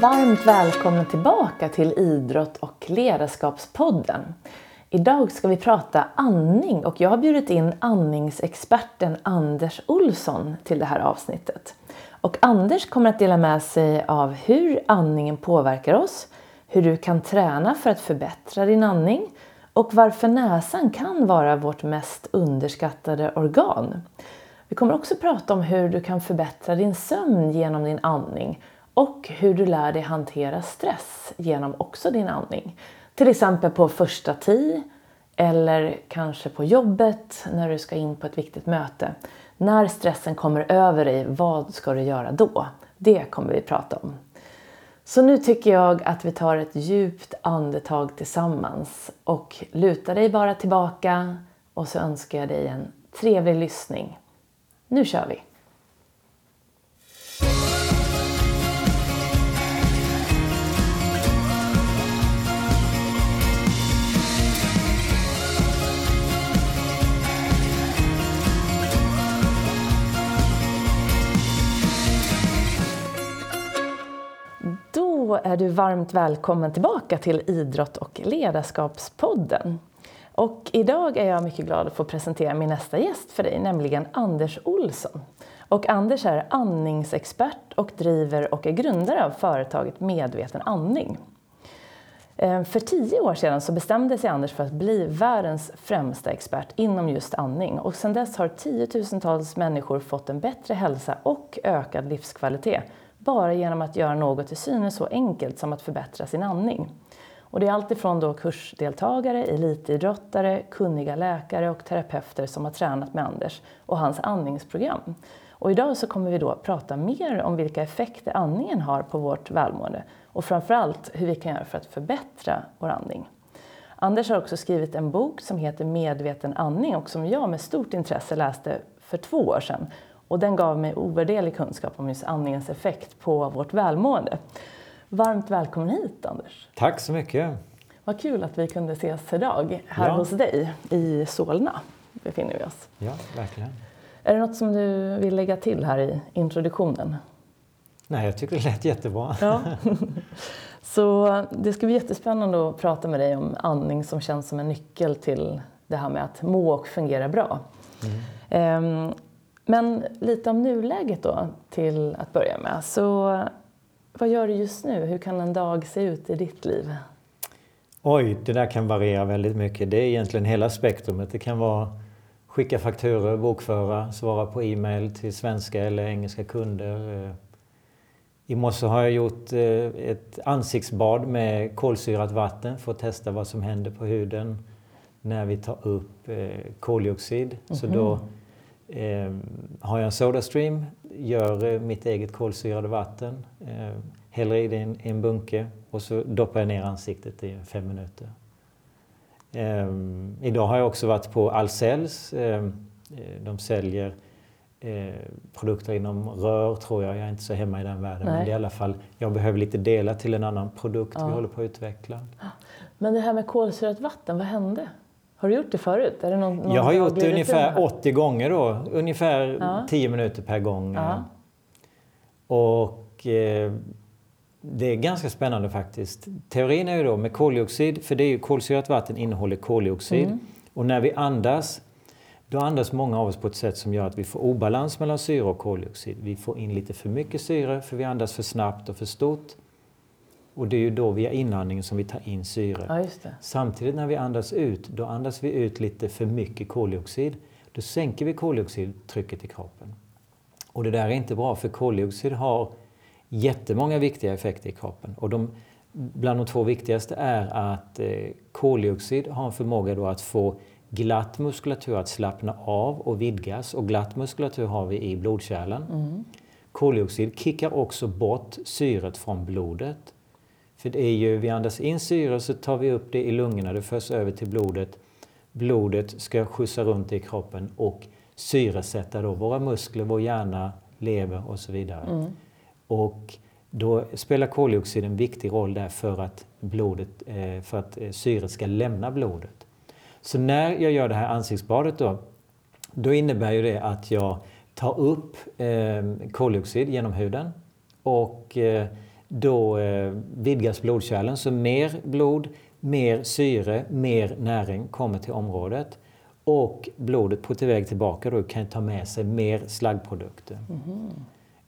Varmt välkomna tillbaka till Idrott och ledarskapspodden. Idag ska vi prata andning och jag har bjudit in andningsexperten Anders Olsson till det här avsnittet. Och Anders kommer att dela med sig av hur andningen påverkar oss, hur du kan träna för att förbättra din andning och varför näsan kan vara vårt mest underskattade organ. Vi kommer också prata om hur du kan förbättra din sömn genom din andning och hur du lär dig hantera stress genom också din andning. Till exempel på första tid eller kanske på jobbet när du ska in på ett viktigt möte. När stressen kommer över dig, vad ska du göra då? Det kommer vi prata om. Så nu tycker jag att vi tar ett djupt andetag tillsammans och luta dig bara tillbaka och så önskar jag dig en trevlig lyssning. Nu kör vi! Då är du varmt välkommen tillbaka till Idrott och ledarskapspodden. Och idag är jag mycket glad att få presentera min nästa gäst för dig, nämligen Anders Olsson. Och Anders är andningsexpert och driver och är grundare av företaget Medveten andning. Eh, för tio år sedan så bestämde sig Anders för att bli världens främsta expert inom just andning och sedan dess har tiotusentals människor fått en bättre hälsa och ökad livskvalitet bara genom att göra något till synes så enkelt som att förbättra sin andning. Och det är alltifrån då kursdeltagare, elitidrottare, kunniga läkare och terapeuter som har tränat med Anders och hans andningsprogram. Och idag så kommer vi då prata mer om vilka effekter andningen har på vårt välmående och framförallt hur vi kan göra för att förbättra vår andning. Anders har också skrivit en bok som heter Medveten andning och som jag med stort intresse läste för två år sedan. Och den gav mig ovärderlig kunskap om just andningens effekt på vårt välmående. Varmt välkommen hit Anders! Tack så mycket! Vad kul att vi kunde ses idag här Ja. hos dig i Solna befinner vi oss. Ja, verkligen. Är det något som du vill lägga till här i introduktionen? Nej, jag tycker det lät jättebra. Ja. Så det ska bli jättespännande att prata med dig om andning som känns som en nyckel till det här med att må och fungera bra. Ehm, Men lite om nuläget då till att börja med. Så vad gör du just nu? Hur kan en dag se ut i ditt liv? Oj, det där kan variera väldigt mycket. Det är egentligen hela spektrumet. Det kan vara skicka fakturor, bokföra, svara på e-mail till svenska eller engelska kunder. Eh, I morse har jag gjort eh, ett ansiktsbad med kolsyrat vatten för att testa vad som händer på huden när vi tar upp eh, koldioxid. Så då eh, har jag en Sodastream, gör eh, mitt eget kolsyrade vatten, eh, häller i det i en, bunke och så doppar jag ner ansiktet i fem minuter. Eh, idag har jag också varit på Ahlsells. Eh, de säljer eh, produkter inom rör tror jag. Jag är inte så hemma i den världen. Nej. Men det är i alla fall, jag behöver lite dela till en annan produkt Ja. vi håller på att utveckla. Men det här med kolsyrat vatten, vad hände? Har du gjort det förut? Är det någon, någon Jag har gjort det ungefär här? 80 gånger då. Ungefär Ja. 10 minuter per gång. Ja. Och eh, det är ganska spännande faktiskt. Teorin är ju då med koldioxid, för det är ju kolsyrat vatten innehåller koldioxid. Mm. Och när vi andas, då andas många av oss på ett sätt som gör att vi får obalans mellan syre och koldioxid. Vi får in lite för mycket syre för vi andas för snabbt och för stort. Och det är ju då via inandningen som vi tar in syre. Ja. Samtidigt när vi andas ut, då andas vi ut lite för mycket koldioxid. Då sänker vi koldioxidtrycket i kroppen. Och det där är inte bra för koldioxid har jättemånga viktiga effekter i kroppen. Och de, bland de två viktigaste är att eh, koldioxid har en förmåga då att få glatt muskulatur att slappna av och vidgas. Och glatt muskulatur har vi i blodkärlen. Koldioxid kickar också bort syret från blodet. För det är ju, vi andas in syre så tar vi upp det i lungorna, det förs över till blodet. Blodet ska skjutsa runt i kroppen och syresätta då våra muskler, vår hjärna, lever och så vidare. Och då spelar koldioxid en viktig roll där för att, blodet, eh, för att eh, syret ska lämna blodet. Så när jag gör det här ansiktsbadet då, då innebär ju det att jag tar upp eh, koldioxid genom huden och då eh, vidgas blodkärlen så mer blod, mer syre, mer näring kommer till området och blodet på till väg tillbaka då kan ta med sig mer slaggprodukter. Mm.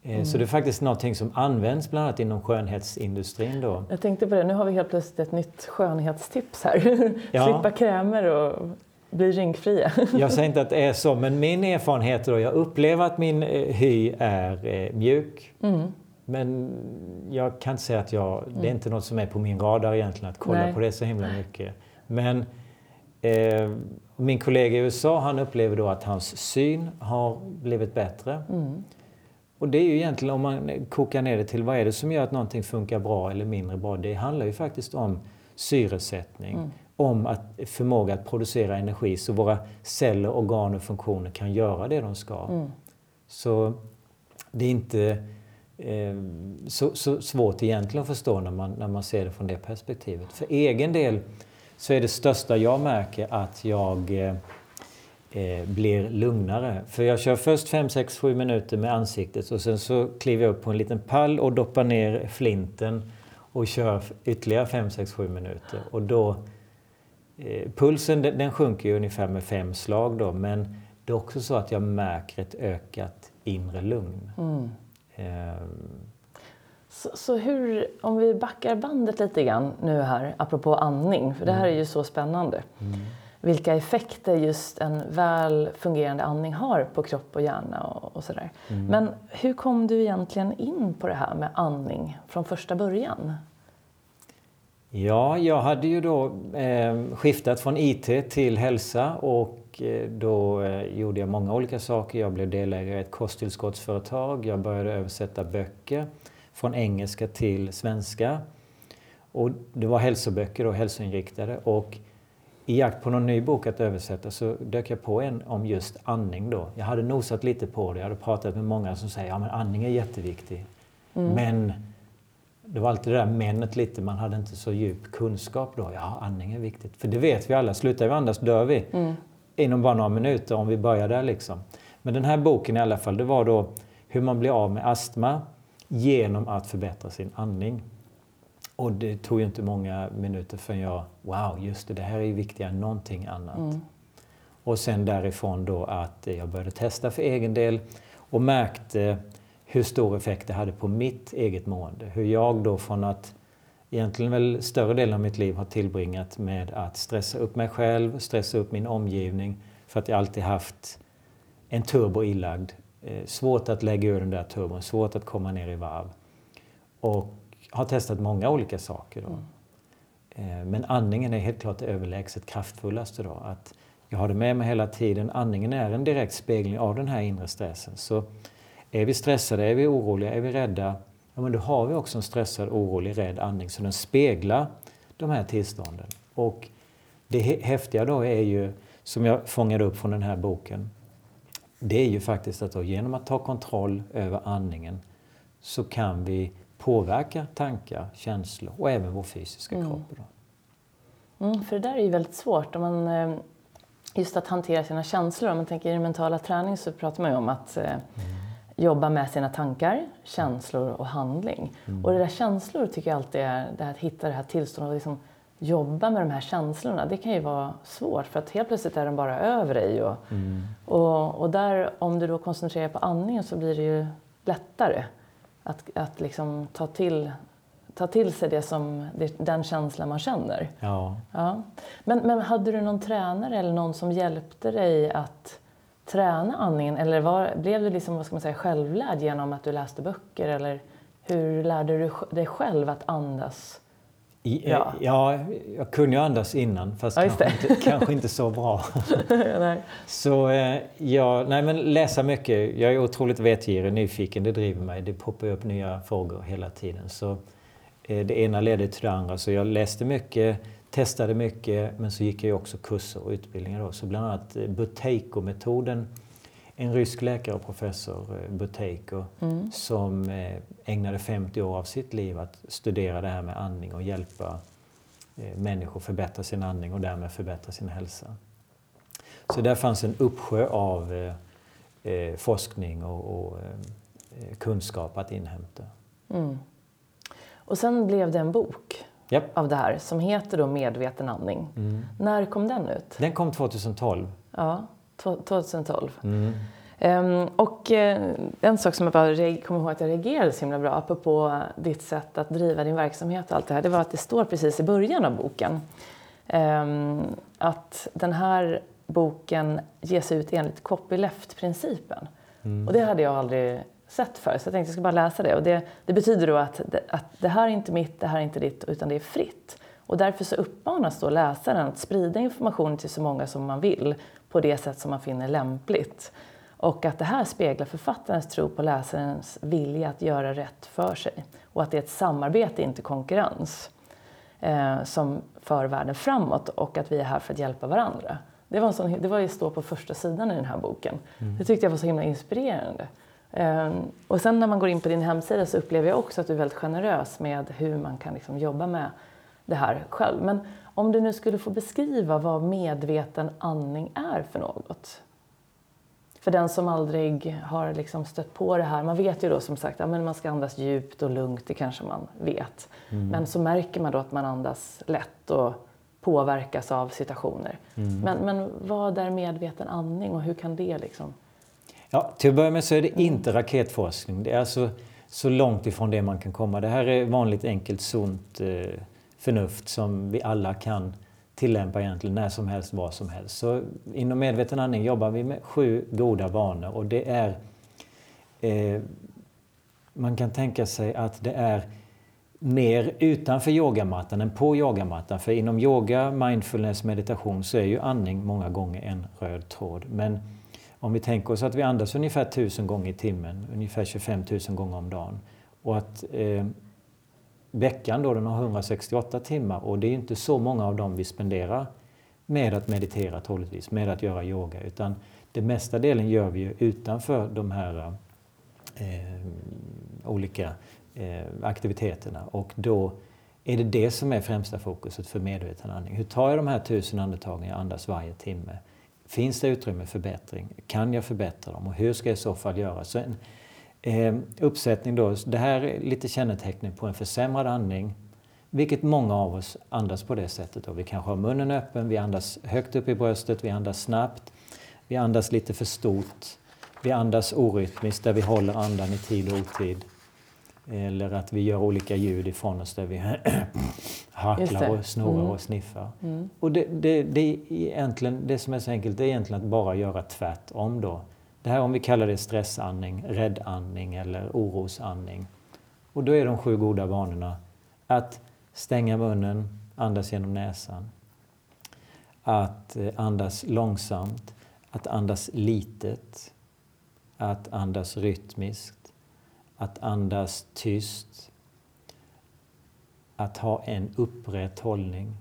Mm. Så det är faktiskt någonting som används bland annat inom skönhetsindustrin. Då. Jag tänkte på det, nu har vi helt plötsligt ett nytt skönhetstips här. Ja. Slippa krämer och bli rynkfria. jag säger inte att det är så, men min erfarenhet då, jag upplever att min eh, hy är mjuk. Mm. Men jag kan inte säga att jag, det är mm. inte något som är på min radar egentligen att kolla Nej. på det så himla mycket. Men eh, min kollega i USA han upplever då att hans syn har blivit bättre. Mm. Och det är ju egentligen om man kokar ner det till vad är det som gör att någonting funkar bra eller mindre bra. Det handlar ju faktiskt om syresättning. Mm. Om att förmåga att producera energi så våra celler, organ och funktioner kan göra det de ska. Mm. Så det är inte Eh, så, så, svårt egentligen att förstå när man, när man ser det från det perspektivet. För egen del så är det största jag märker att jag eh, eh blir lugnare. För jag kör först 5, 6, 7 minuter med ansiktet och sen så kliver jag upp på en liten pall och doppar ner flinten och kör ytterligare 5, 6, 7 minuter. Och då, eh, pulsen den, den sjunker ju ungefär med fem slag då men det är också så att jag märker ett ökat inre lugn. Mm. Eh, så, så, hur, om vi backar bandet lite grann nu här, apropå andning, för det här är ju så spännande. Mm. Vilka effekter just en väl fungerande andning har på kropp och hjärna och, och sådär. Mm. Men hur kom du egentligen in på det här med andning från första början? Ja, jag hade ju då eh, skiftat från IT till hälsa och eh, då eh, gjorde jag många olika saker. Jag blev delägare i ett kosttillskottsföretag, jag började översätta böcker från engelska till svenska. Och det var hälsoböcker och hälsoinriktade. Och i jakt på någon ny bok att översätta så dök jag på en om just andning då. Jag hade nosat lite på det, jag hade pratat med många som säger att ja, andning är jätteviktig. Mm. Men det var alltid det där männet lite, man hade inte så djup kunskap då. Ja, andning är viktigt. För det vet vi alla, slutar vi andas dör vi. Mm. Inom bara några minuter om vi börjar där liksom. Men den här boken i alla fall, det var då hur man blir av med astma genom att förbättra sin andning. Och det tog ju inte många minuter förrän jag, wow, just det, det här är ju viktigare än någonting annat. Mm. Och sen därifrån då att jag började testa för egen del och märkte hur stor effekt det hade på mitt eget mående. Hur jag då från att egentligen väl större delen av mitt liv har tillbringat med att stressa upp mig själv, stressa upp min omgivning för att jag alltid haft en turbo ilagd Eh, svårt att lägga ur den där turbon, svårt att komma ner i varv. Och har testat många olika saker. Då. Mm. Eh, men andningen är helt klart det överlägset kraftfullaste. Då. Att jag har det med mig hela tiden. Andningen är en direkt spegling av den här inre stressen. Så är vi stressade, är vi oroliga, är vi rädda, ja, men då har vi också en stressad, orolig, rädd andning. Så den speglar de här tillstånden. Och det häftiga då är ju, som jag fångade upp från den här boken, det är ju faktiskt att då, genom att ta kontroll över andningen så kan vi påverka tankar, känslor och även vår fysiska mm. kropp. Mm, för det där är ju väldigt svårt. Om man, eh, just att hantera sina känslor. Om man tänker i mentala träning så pratar man ju om att eh, mm. Jobba med sina tankar, känslor och handling. Mm. Och det där känslor tycker jag alltid är det här att hitta det här tillståndet och liksom jobba med de här känslorna, det kan ju vara svårt för att helt plötsligt är de bara över dig. Och, mm. och, och, där, om du då koncentrerar på andningen så blir det ju lättare att, att liksom ta, till, ta till sig det som, den känslan man känner. Ja. Ja. Men, men hade du någon tränare eller någon som hjälpte dig att träna andningen? Eller var, blev du liksom, vad ska man säga, självlärd genom att du läste böcker? Eller hur lärde du dig själv att andas i, ja. ja, jag kunde ju andas innan fast ja, kanske, inte, kanske inte så bra. nej. Så eh, ja, nej men läsa mycket. Jag är otroligt vetgirig, nyfiken, det driver mig. Det poppar upp nya frågor hela tiden. Så eh, det ena ledde till det andra. Så jag läste mycket, testade mycket men så gick jag också kurser och utbildningar då. Så bland annat eh, Buteiko-metoden en rysk läkare och professor, eh, Buteiko, mm. som eh, ägnade 50 år av sitt liv att studera det här med andning och hjälpa människor förbättra sin andning och därmed förbättra sin hälsa. Så där fanns en uppsjö av forskning och, och kunskap att inhämta. Mm. Och sen blev det en bok Japp. av det här som heter då Medveten andning. Mm. När kom den ut? Den kom 2012. Ja, 2012. Um, och uh, en sak som jag bara kommer ihåg att jag reagerade så himla bra apropå ditt sätt att driva din verksamhet och allt det här, det var att det står precis i början av boken um, att den här boken ges ut enligt copyleft-principen. Mm. Och det hade jag aldrig sett för så jag tänkte jag ska bara läsa det. Och det, det betyder då att det, att det här är inte mitt, det här är inte ditt, utan det är fritt. Och därför så uppmanas då läsaren att sprida information till så många som man vill på det sätt som man finner lämpligt. Och att det här speglar författarens tro på läsarens vilja att göra rätt för sig. Och att det är ett samarbete, inte konkurrens, eh, som för världen framåt och att vi är här för att hjälpa varandra. Det var, en sån, det var ju stå på första sidan i den här boken. Mm. Det tyckte jag var så himla inspirerande. Um, och sen när man går in på din hemsida så upplever jag också att du är väldigt generös med hur man kan liksom jobba med det här själv. Men om du nu skulle få beskriva vad medveten andning är för något? För den som aldrig har liksom stött på det här, man vet ju då som sagt att ja, man ska andas djupt och lugnt, det kanske man vet. Mm. Men så märker man då att man andas lätt och påverkas av situationer. Mm. Men, men vad är medveten andning och hur kan det liksom Ja, till att börja med så är det inte raketforskning. Det är alltså så långt ifrån det man kan komma. Det här är vanligt enkelt sunt eh, förnuft som vi alla kan tillämpa egentligen när som helst, var som helst. Så inom medveten andning jobbar vi med sju goda vanor och det är eh, man kan tänka sig att det är mer utanför yogamattan än på yogamattan. För inom yoga, mindfulness, meditation så är ju andning många gånger en röd tråd. Men om vi tänker oss att vi andas ungefär 1000 gånger i timmen, ungefär 25 000 gånger om dagen. Och att eh, veckan då den har 168 timmar och det är inte så många av dem vi spenderar med att meditera troligtvis, med att göra yoga. Utan det mesta delen gör vi ju utanför de här eh, olika eh, aktiviteterna. Och då är det det som är främsta fokuset för medveten andning. Hur tar jag de här tusen andetagen jag andas varje timme? Finns det utrymme för förbättring? Kan jag förbättra dem? Och hur ska jag i så fall göra? Så en eh, uppsättning då, det här är lite kännetecknet på en försämrad andning. Vilket många av oss andas på det sättet. Då. Vi kanske har munnen öppen, vi andas högt upp i bröstet, vi andas snabbt. Vi andas lite för stort. Vi andas orytmiskt där vi håller andan i tid och otid. Eller att vi gör olika ljud ifrån oss där vi harklar och snorar mm. och sniffar. Mm. Och det, det, det, är egentligen, det som är så enkelt det är egentligen att bara göra tvärtom då. Det här om vi kallar det stressandning, räddandning eller orosandning. Och då är de sju goda vanorna att stänga munnen, andas genom näsan. Att eh, andas långsamt, att andas litet, att andas rytmiskt, att andas tyst, att ha en upprätt hållning.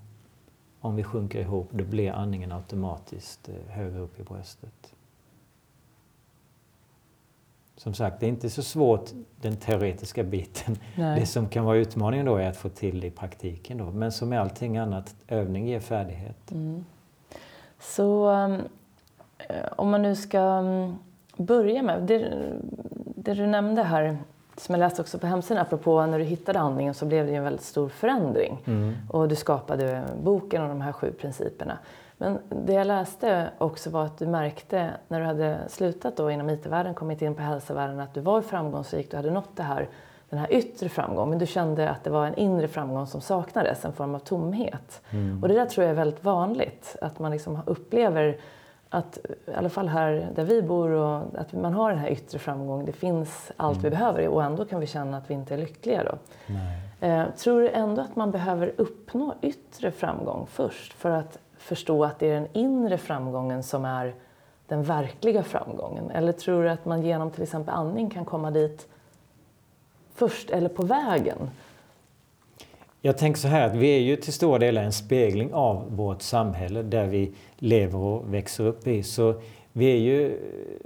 Om vi sjunker ihop, då blir andningen automatiskt eh, högre upp i bröstet. Som sagt, det är inte så svårt, den teoretiska biten. Nej. Det som kan vara utmaningen då är att få till det i praktiken. Då. Men som med allting annat, övning ger färdighet. Mm. Så um, om man nu ska um, börja med, det, det du nämnde här som jag läste också på hemsidan, apropå när du hittade andningen så blev det en väldigt stor förändring. Mm. Och du skapade boken och de här sju principerna. Men det jag läste också var att du märkte när du hade slutat då inom IT-världen, kommit in på hälsovärlden, att du var framgångsrik, du hade nått det här, den här yttre framgången, men du kände att det var en inre framgång som saknades, en form av tomhet. Mm. Och det där tror jag är väldigt vanligt, att man liksom upplever att i alla fall här där vi bor och att man har den här yttre framgången. Det finns allt mm. vi behöver och ändå kan vi känna att vi inte är lyckliga då. Eh, tror du ändå att man behöver uppnå yttre framgång först för att förstå att det är den inre framgången som är den verkliga framgången? Eller tror du att man genom till exempel andning kan komma dit först eller på vägen? Jag tänker så här att vi är ju till stora delar en spegling av vårt samhälle där vi lever och växer upp i. Så vi är ju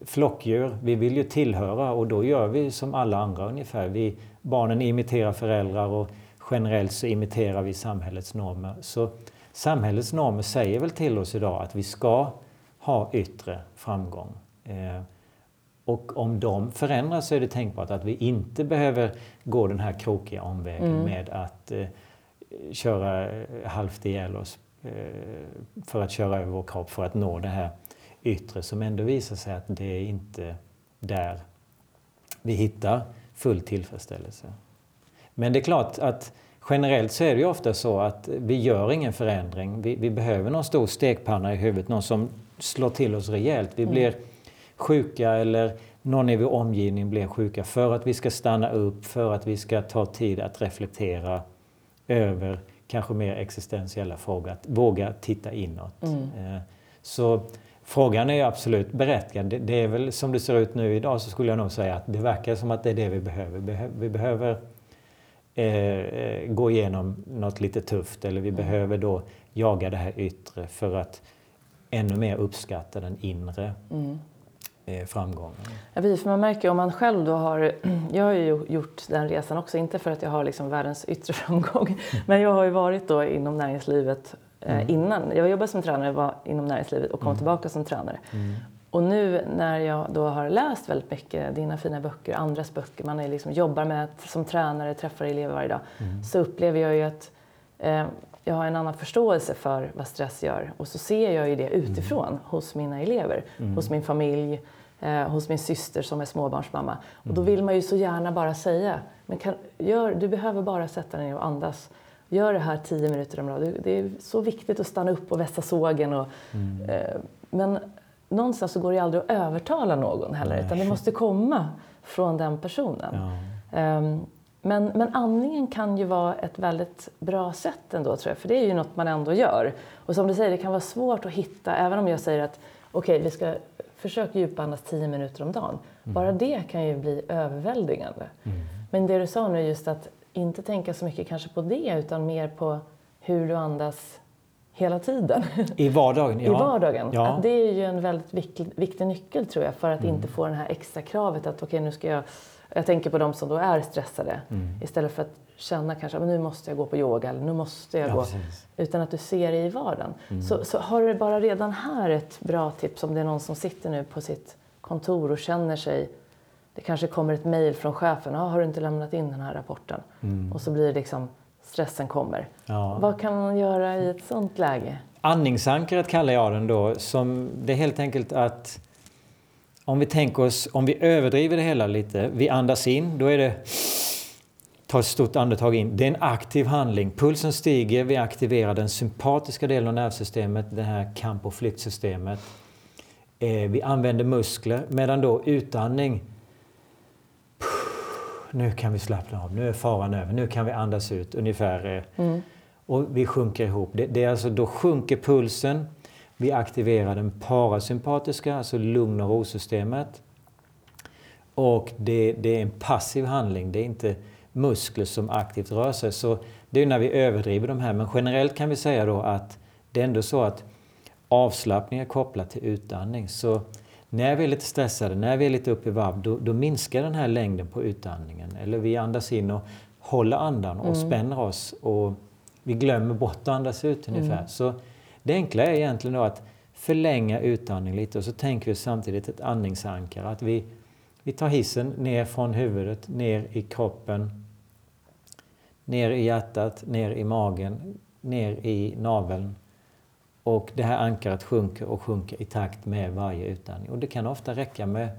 flockdjur, vi vill ju tillhöra och då gör vi som alla andra ungefär. Vi, barnen imiterar föräldrar och generellt så imiterar vi samhällets normer. Så samhällets normer säger väl till oss idag att vi ska ha yttre framgång. Eh, Och om de förändras så är det tänkbart att vi inte behöver gå den här krokiga omvägen Mm. med att eh, köra eh, halvt ihjäl oss eh, för att köra över vår kropp för att nå det här yttre som ändå visar sig att det är inte där vi hittar full tillfredsställelse. Men det är klart att generellt så är det ju ofta så att vi gör ingen förändring. Vi, vi behöver någon stor stekpanna i huvudet, någon som slår till oss rejält. Vi blir sjuka eller någon i vår omgivning blir sjuka för att vi ska stanna upp, för att vi ska ta tid att reflektera över kanske mer existentiella frågor, att våga titta inåt. Eh, Så frågan är absolut berättigad. Det- är väl som det ser ut nu idag så skulle jag nog säga att det verkar som att det är det vi behöver. Behö- Vi behöver eh, eh, gå igenom något lite tufft eller vi behöver då jaga det här yttre för att ännu mer uppskatta den inre eh, framgången. Ja, vi, för man märker om man själv då har, jag har ju gjort den resan också, inte för att jag har liksom världens yttre framgång, men jag har ju varit då inom näringslivet eh, innan. Jag jobbade som tränare, var inom näringslivet och kom tillbaka som tränare. Och nu när jag då har läst väldigt mycket dina fina böcker, andras böcker, man är liksom, jobbar med som tränare, träffar elever varje dag, så upplever jag ju att eh, jag har en annan förståelse för vad stress gör. Och så ser jag ju det utifrån hos mina elever, hos min familj, eh, hos min syster som är småbarnsmamma. Och då vill man ju så gärna bara säga, men kan, gör, du behöver bara sätta dig ner och andas. Gör det här tio minuter om dagen. Det är så viktigt att stanna upp och vässa sågen. Och, eh, men någonstans så går det aldrig att övertala någon heller, utan det måste komma från den personen. Ja. Ehm, men, men andningen kan ju vara ett väldigt bra sätt ändå tror jag, för det är ju något man ändå gör. Och som du säger, det kan vara svårt att hitta, även om jag säger att okej, vi ska försöka djupandas 10 minuter om dagen. Bara det kan ju bli överväldigande. Men det du sa nu just att inte tänka så mycket kanske på det, utan mer på hur du andas hela tiden. I vardagen? I vardagen. Ja. Att det är ju en väldigt viktig, viktig nyckel tror jag för att Mm. inte få det här extra kravet att okej nu ska jag... Jag tänker på de som då är stressade Mm. istället för att känna kanske att nu måste jag gå på yoga eller nu måste jag Ja, gå. precis. Mm. Utan att du ser det i vardagen. Så, så har du bara redan här ett bra tips om det är någon som sitter nu på sitt kontor och känner sig det kanske kommer ett mejl från chefen. Ah, har du inte lämnat in den här rapporten? Och så blir det liksom stressen kommer. Mm. Ja. Vad kan man göra i ett sånt läge? Andningsankaret kallar jag den då. Som det är helt enkelt att om vi tänker oss, om vi överdriver det hela lite. Vi andas in, då är det ta ett stort andetag in. Det är en aktiv handling. Pulsen stiger, vi aktiverar den sympatiska delen av nervsystemet, det här kamp och flyktsystemet. Eh, vi använder muskler, medan då utandning nu kan vi slappna av, nu är faran över, nu kan vi andas ut ungefär. eh, Och vi sjunker ihop. Det, det är alltså, då sjunker pulsen, vi aktiverar den parasympatiska, alltså lugn och rosystemet. Och det, det är en passiv handling, det är inte muskler som aktivt rör sig. Så det är när vi överdriver de här, men generellt kan vi säga då att det är ändå så att avslappning är kopplat till utandning. Så när vi är lite stressade, när vi är lite uppe i varv, då, då minskar den här längden på utandningen. Eller vi andas in och håller andan och spänner oss och vi glömmer bort att andas ut ungefär. Så det enkla är egentligen då att förlänga utandning lite och så tänker vi samtidigt ett andningsankare. Att vi, vi tar hissen ner från huvudet, ner i kroppen, ner i hjärtat, ner i magen, ner i naveln. Och det här ankaret sjunker och sjunker i takt med varje utandning. Och det kan ofta räcka med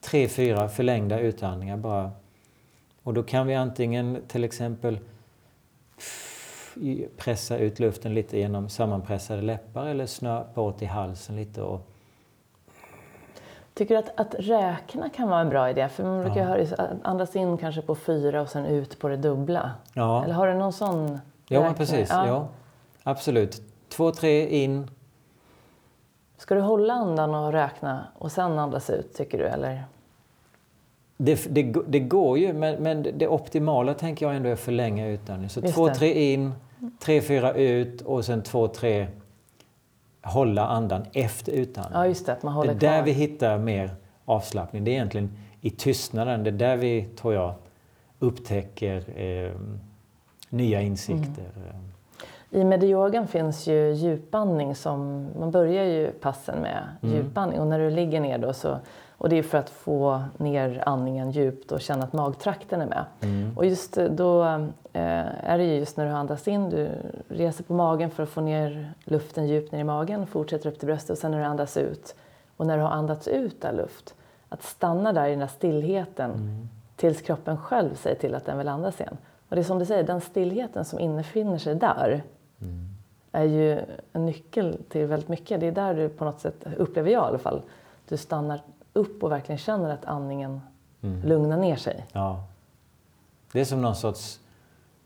tre, fyra förlängda utandningar bara. Och då kan vi antingen till exempel pressa ut luften lite genom sammanpressade läppar eller snöpa åt i halsen lite. Och, Tycker du att, att räkna kan vara en bra idé? För man brukar ju höra andas in kanske på fyra och sen ut på det dubbla. ja, Eller har du någon sån ja men precis. Ja. absolut. Två, tre in. Ska du hålla andan och räkna och sen andas ut, tycker du? Eller? Det, det, det går ju, men, men det optimala tänker jag ändå är att förlänga utandningen. Så Just två, det. tre in, tre, fyra ut och sen två, tre hålla andan efter utandningen. Ja, just det. Att man det håller är där kvar. vi hittar mer avslappning. Det är egentligen i tystnaden. Det är där vi, tror jag, upptäcker eh, nya insikter. Mm. I medyogan finns ju djupandning som, man börjar ju passen med Mm. djupandning och när du ligger ner då så Och det är för att få ner andningen djupt och känna att magtrakten är med. Mm. Och just då eh, är det ju just när du andas in, du reser på magen för att få ner luften djupt ner i magen, fortsätter upp till bröstet och sen när du andas ut. Och när du har andats ut all luft, att stanna där i den där stillheten Mm. tills kroppen själv säger till att den vill andas igen. Och det är som du säger, den stillheten som innefinner sig där Mm. är ju en nyckel till väldigt mycket. Det är där du på något sätt, upplever jag i alla fall, du stannar upp och verkligen känner att andningen Mm. lugnar ner sig. Ja. Det är som någon sorts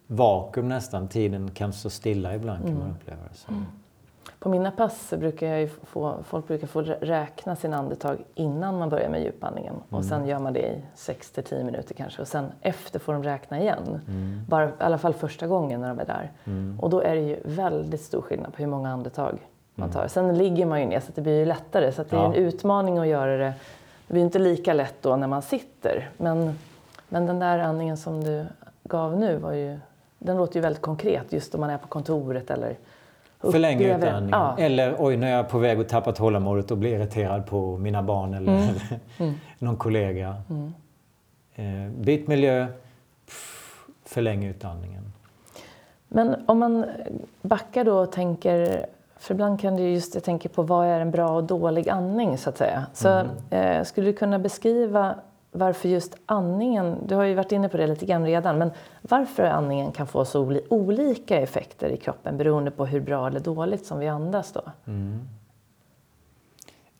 vakuum nästan. Tiden kan stå stilla ibland kan man uppleva det som. På mina pass brukar jag ju få, folk brukar få räkna sina andetag innan man börjar med djupandningen. Och sen gör man det i 6-10 minuter kanske. Och sen efter får de räkna igen. Bara, I alla fall första gången när de är där. Och då är det ju väldigt stor skillnad på hur många andetag man tar. Sen ligger man ju ner så det blir ju lättare. Så det är Ja. en utmaning att göra det. Det blir inte lika lätt då när man sitter. Men, men den där andningen som du gav nu var ju, den låter ju väldigt konkret just om man är på kontoret eller Förläng upplever- utandningen. Ja. Eller oj, nu är jag på väg att tappa tålamodet och bli irriterad på mina barn eller någon kollega. Eh, byt miljö, pff, förläng utandningen. Men om man backar då och tänker, för ibland kan ju just, jag tänker på vad är en bra och dålig andning så att säga. Så eh, skulle du kunna beskriva varför just andningen, du har ju varit inne på det lite grann redan, men varför andningen kan få så oli- olika effekter i kroppen beroende på hur bra eller dåligt som vi andas då?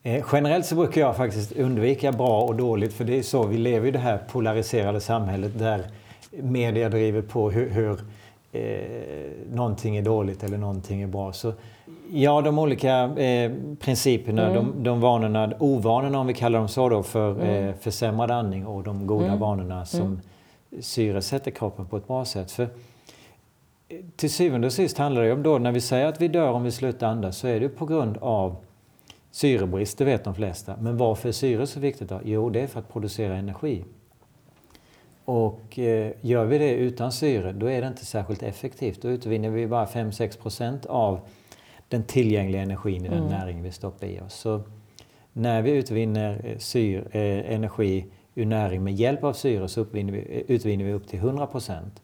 Eh, generellt så brukar jag faktiskt undvika bra och dåligt för det är så vi lever i det här polariserade samhället där media driver på hur, hur eh, någonting är dåligt eller någonting är bra. Så, ja, de olika eh, principerna, de, de vanorna, ovanorna om vi kallar dem så då för eh, försämrad andning och de goda vanorna som syresätter kroppen på ett bra sätt. För till syvende och sist handlar det om då när vi säger att vi dör om vi slutar andas så är det på grund av syrebrist, det vet de flesta. Men varför är syre så viktigt då? Jo, det är för att producera energi. Och eh, gör vi det utan syre, då är det inte särskilt effektivt. Då utvinner vi bara 5-6 procent av tillgängliga energin i den näring vi stoppar i oss. Så när vi utvinner eh, syr, eh, energi ur näring med hjälp av syre så uppvinner vi, eh, utvinner vi upp till 100 procent.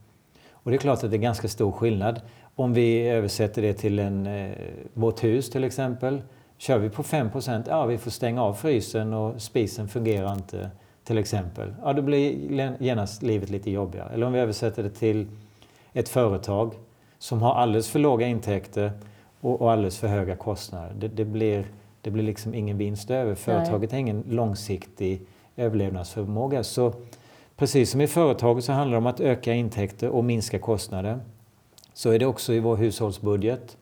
Och det är klart att det är ganska stor skillnad. Om vi översätter det till en, eh, vårt hus till exempel. Kör vi på 5% ja vi får stänga av frysen och spisen fungerar inte till exempel. Ja, då blir genast livet lite jobbigare. Eller om vi översätter det till ett företag som har alldeles för låga intäkter och, och alldeles för höga kostnader. Det, det, blir, det blir liksom ingen vinst över. Företaget har ingen långsiktig överlevnadsförmåga. Så precis som i företaget så handlar det om att öka intäkter och minska kostnader. Så är det också i vår hushållsbudget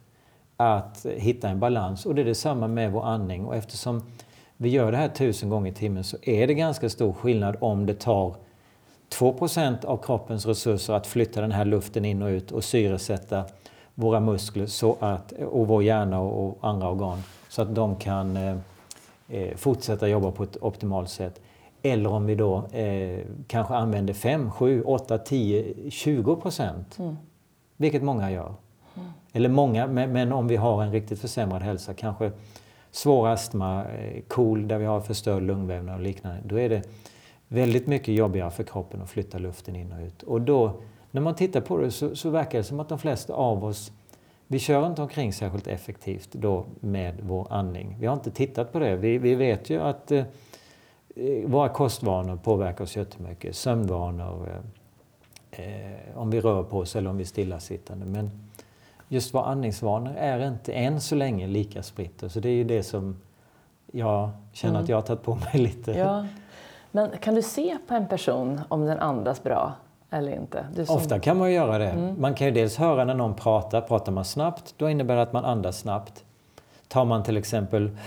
att hitta en balans. Och det är detsamma med vår andning. Och eftersom vi gör det här tusen gånger i timmen så är det ganska stor skillnad om det tar 2% av kroppens resurser att flytta den här luften in och ut och syresätta våra muskler så att, och vår hjärna och andra organ så att de kan eh, eh, fortsätta jobba på ett optimalt sätt. Eller om vi då eh, kanske använder 5, 7, 8, 10, 20 procent. Vilket många gör. Eller många, men, men om vi har en riktigt försämrad hälsa, kanske svår astma, eh, KOL där vi har förstörd lungvävnad och liknande. Då är det väldigt mycket jobbigare för kroppen att flytta luften in och ut. Och då, när man tittar på det så, så verkar det som att de flesta av oss vi kör inte omkring särskilt effektivt då med vår andning. Vi har inte tittat på det. Vi, vi vet ju att eh, våra kostvanor påverkar oss jättemycket. Sömnvanor, eh, eh, om vi rör på oss eller om vi är stillasittande. Men just våra andningsvanor är inte än så länge lika spritt. Så det är ju det som jag känner Mm. att jag har tagit på mig lite. Ja. Men kan du se på en person om den andas bra eller inte? Som- Ofta kan man göra det. Mm. Man kan ju dels höra när någon pratar. Pratar man snabbt, då innebär det att man andas snabbt. Tar man till exempel,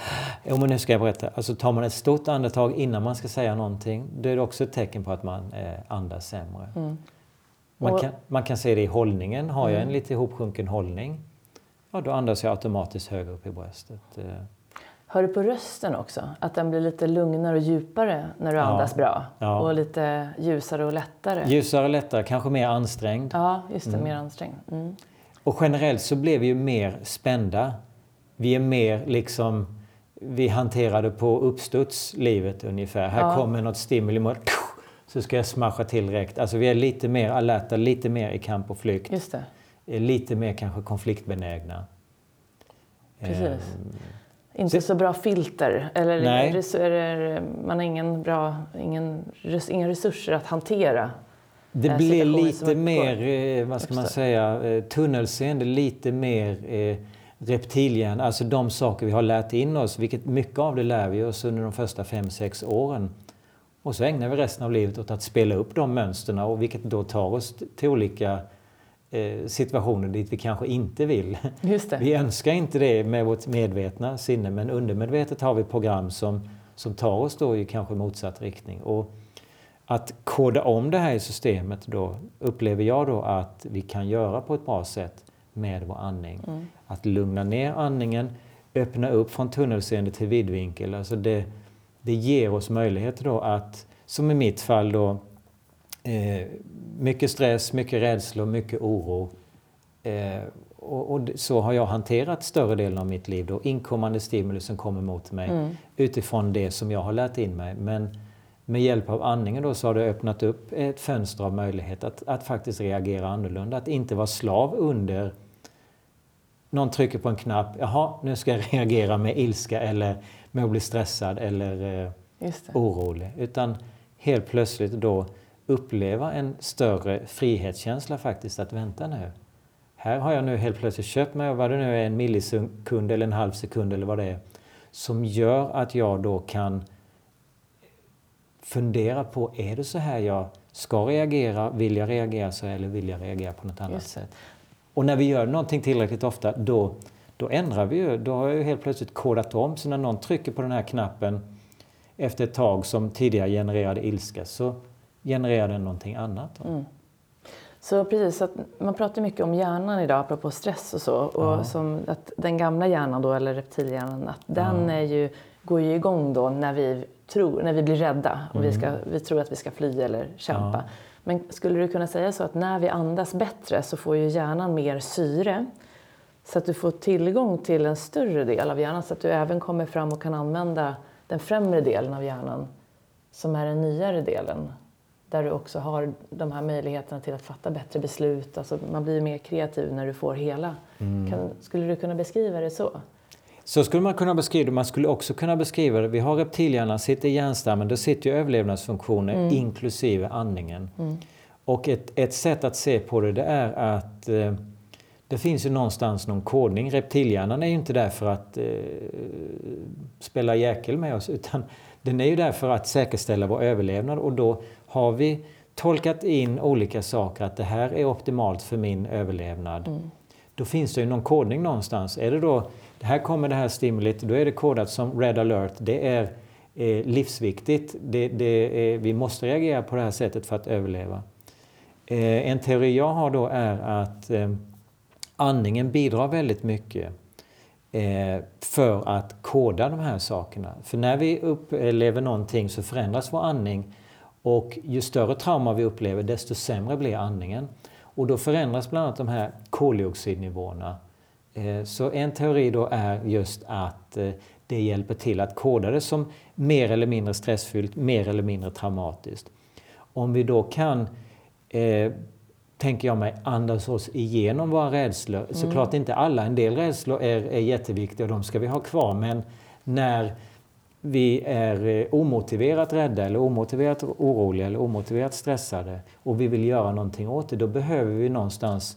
men nu ska jag berätta, alltså tar man ett stort andetag innan man ska säga någonting, då är det också ett tecken på att man eh, andas sämre. Man, Mm. Och- kan, man kan se det i hållningen. Har jag en lite ihopsjunken hållning, ja då andas jag automatiskt högre upp i bröstet. Hör du på rösten också? Att den blir lite lugnare och djupare när du Ja. andas bra? Ja. Och lite ljusare och lättare? Ljusare, lättare, kanske mer ansträngd. Ja, just det. Mer ansträngd. Mm. Och generellt så blir vi ju mer spända. Vi är mer liksom vi hanterade på uppstuds livet ungefär. Här Ja. kommer något stimuli så ska jag smasha till direkt. Alltså vi är lite mer alerta, lite mer i kamp och flykt. Just det. Eh, Lite mer kanske konfliktbenägna. Precis. Ehm, Inte så bra filter. Eller Nej. man har ingen bra, ingen, inga resurser att hantera. Det blir lite mer, eh, vad ska man säga, eh, tunnelseende, lite mer eh, reptilhjärna, alltså de saker vi har lärt in oss, vilket mycket av det lär vi oss under de första fem sex åren. Och så ägnar vi resten av livet åt att spela upp de mönsterna och vilket då tar oss till olika situationer dit vi kanske inte vill. Vi önskar inte det med vårt medvetna sinne men undermedvetet har vi program som, som tar oss då i kanske motsatt riktning. Och att koda om det här i systemet då upplever jag då att vi kan göra på ett bra sätt med vår andning. Mm. Att lugna ner andningen, öppna upp från tunnelseende till vidvinkel. Alltså det, det ger oss möjligheter då att, som i mitt fall då, eh, mycket stress, mycket rädsla och mycket oro. Eh, och, och så har jag hanterat större delen av mitt liv då, inkommande stimuli som kommer mot mig Mm. utifrån det som jag har lärt in mig. Men med hjälp av andningen då så har det öppnat upp ett fönster av möjlighet att, att faktiskt reagera annorlunda. Att inte vara slav under någon trycker på en knapp, jaha, nu ska jag reagera med ilska eller med att bli stressad eller eh, orolig. Utan helt plötsligt då uppleva en större frihetskänsla faktiskt att vänta nu. Här har jag nu helt plötsligt köpt mig vad det nu är, en millisekund eller en halv sekund eller vad det är. Som gör att jag då kan fundera på, är det så här jag ska reagera? Vill jag reagera så eller vill jag reagera på något annat Just sätt? Och när vi gör någonting tillräckligt ofta, då, då ändrar vi ju. Då har jag ju helt plötsligt kodat om. Så när någon trycker på den här knappen efter ett tag som tidigare genererade ilska så genererar den någonting annat. Mm. Så precis, att man pratar mycket om hjärnan idag, apropå stress och så. Och Ja. som att den gamla hjärnan då, eller reptilhjärnan, att den Ja. är ju, går ju igång då när vi, tror, när vi blir rädda och vi, ska, vi tror att vi ska fly eller kämpa. Mm. Ja. Men skulle du kunna säga så att när vi andas bättre så får ju hjärnan mer syre så att du får tillgång till en större del av hjärnan så att du även kommer fram och kan använda den främre delen av hjärnan som är den nyare delen. Där du också har de här möjligheterna till att fatta bättre beslut. Alltså man blir mer kreativ när du får hela. Kan, skulle du kunna beskriva det så? Så skulle man kunna beskriva det. Man skulle också kunna beskriva det. Vi har reptilhjärnan, sitter i hjärnstammen. Då sitter ju överlevnadsfunktioner inklusive andningen. Och ett, ett sätt att se på det, det är att eh, det finns ju någonstans någon kodning. Reptilhjärnan är ju inte där för att eh, spela jäkel med oss utan den är ju där för att säkerställa vår överlevnad och då har vi tolkat in olika saker att det här är optimalt för min överlevnad. Då finns det ju någon kodning någonstans. Är det då, här kommer det här stimulit, då är det kodat som red alert. Det är eh, livsviktigt. Det, det är, vi måste reagera på det här sättet för att överleva. Eh, en teori jag har då är att eh, andningen bidrar väldigt mycket eh, för att koda de här sakerna. För när vi upplever någonting så förändras vår andning och ju större trauma vi upplever desto sämre blir andningen. Och då förändras bland annat de här koldioxidnivåerna. Eh, Så en teori då är just att eh, det hjälper till att koda det som mer eller mindre stressfyllt, mer eller mindre traumatiskt. Om vi då kan eh, tänker jag mig, andas oss igenom våra rädslor. Såklart inte alla, en del rädslor är, är jätteviktiga och de ska vi ha kvar. Men när vi är eh, omotiverat rädda eller omotiverat oroliga eller omotiverat stressade och vi vill göra någonting åt det, då behöver vi någonstans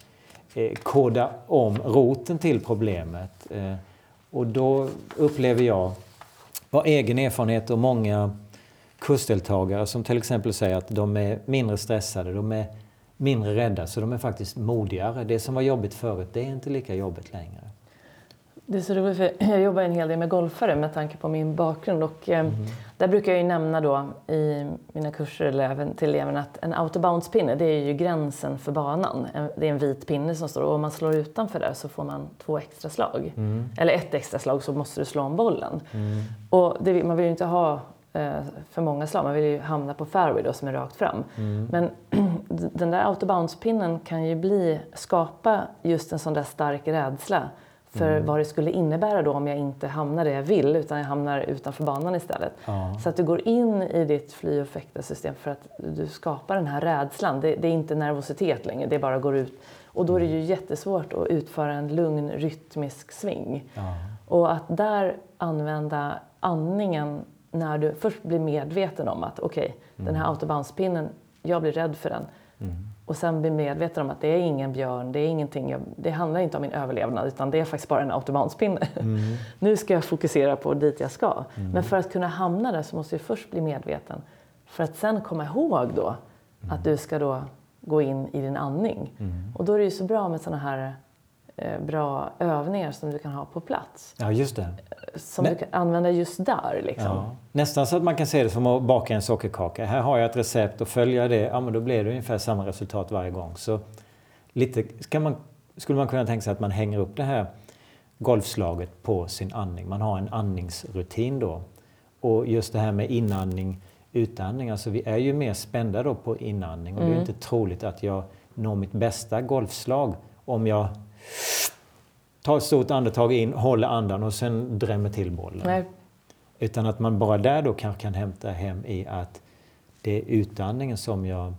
eh, koda om roten till problemet. Eh, och då upplever jag, av egen erfarenhet och många kursdeltagare som till exempel säger att de är mindre stressade, de är mindre rädda, så de är faktiskt modigare. Det som var jobbigt förut, det är inte lika jobbigt längre. Det är så roligt för jag jobbar en hel del med golfare med tanke på min bakgrund och eh, där brukar jag ju nämna då i mina kurser eller även till eleverna att en autobounce-pinne det är ju gränsen för banan. En- Det är en vit pinne som står och om man slår utanför där så får man två extra slag. Eller ett extra slag så måste du slå om bollen. Och det, man vill ju inte ha eh, för många slag, man vill ju hamna på fairway då som är rakt fram. Men den där autobounce-pinnen kan ju bli, skapa just en sån där stark rädsla för vad det skulle innebära då om jag inte hamnar där jag vill utan jag hamnar utanför banan istället. Ja. Så att du går in i ditt fly och fäkta-system för att du skapar den här rädslan. Det, det, är inte nervositet längre, det bara går ut. Och då är det ju jättesvårt att utföra en lugn rytmisk sving. Ja. Och att där använda andningen när du först blir medveten om att okej, okay, den här autobahnspinnen, jag blir rädd för den. Mm. Och sen bli medveten om att det är ingen björn, det är ingenting, det handlar inte om min överlevnad utan det är faktiskt bara en autobahnspinne. Mm. nu ska jag fokusera på dit jag ska. Men för att kunna hamna där så måste jag först bli medveten. För att sen komma ihåg då att du ska då gå in i din andning. Och då är det ju så bra med sådana här bra övningar som du kan ha på plats. Ja, just det. Som du kan använda just där. Liksom. Ja. Nästan så att man kan se det som att baka en sockerkaka. Här har jag ett recept och följa det, ja men då blir det ungefär samma resultat varje gång. Så lite man, skulle man kunna tänka sig att man hänger upp det här golfslaget på sin andning. Man har en andningsrutin då. Och just det här med inandning, utandning, alltså vi är ju mer spända då på inandning och det är inte troligt att jag når mitt bästa golfslag om jag tar ett stort andetag in, håller andan och sen drämmer till bollen. Nej, Utan att man bara där då kanske kan hämta hem i att det är utandningen som jag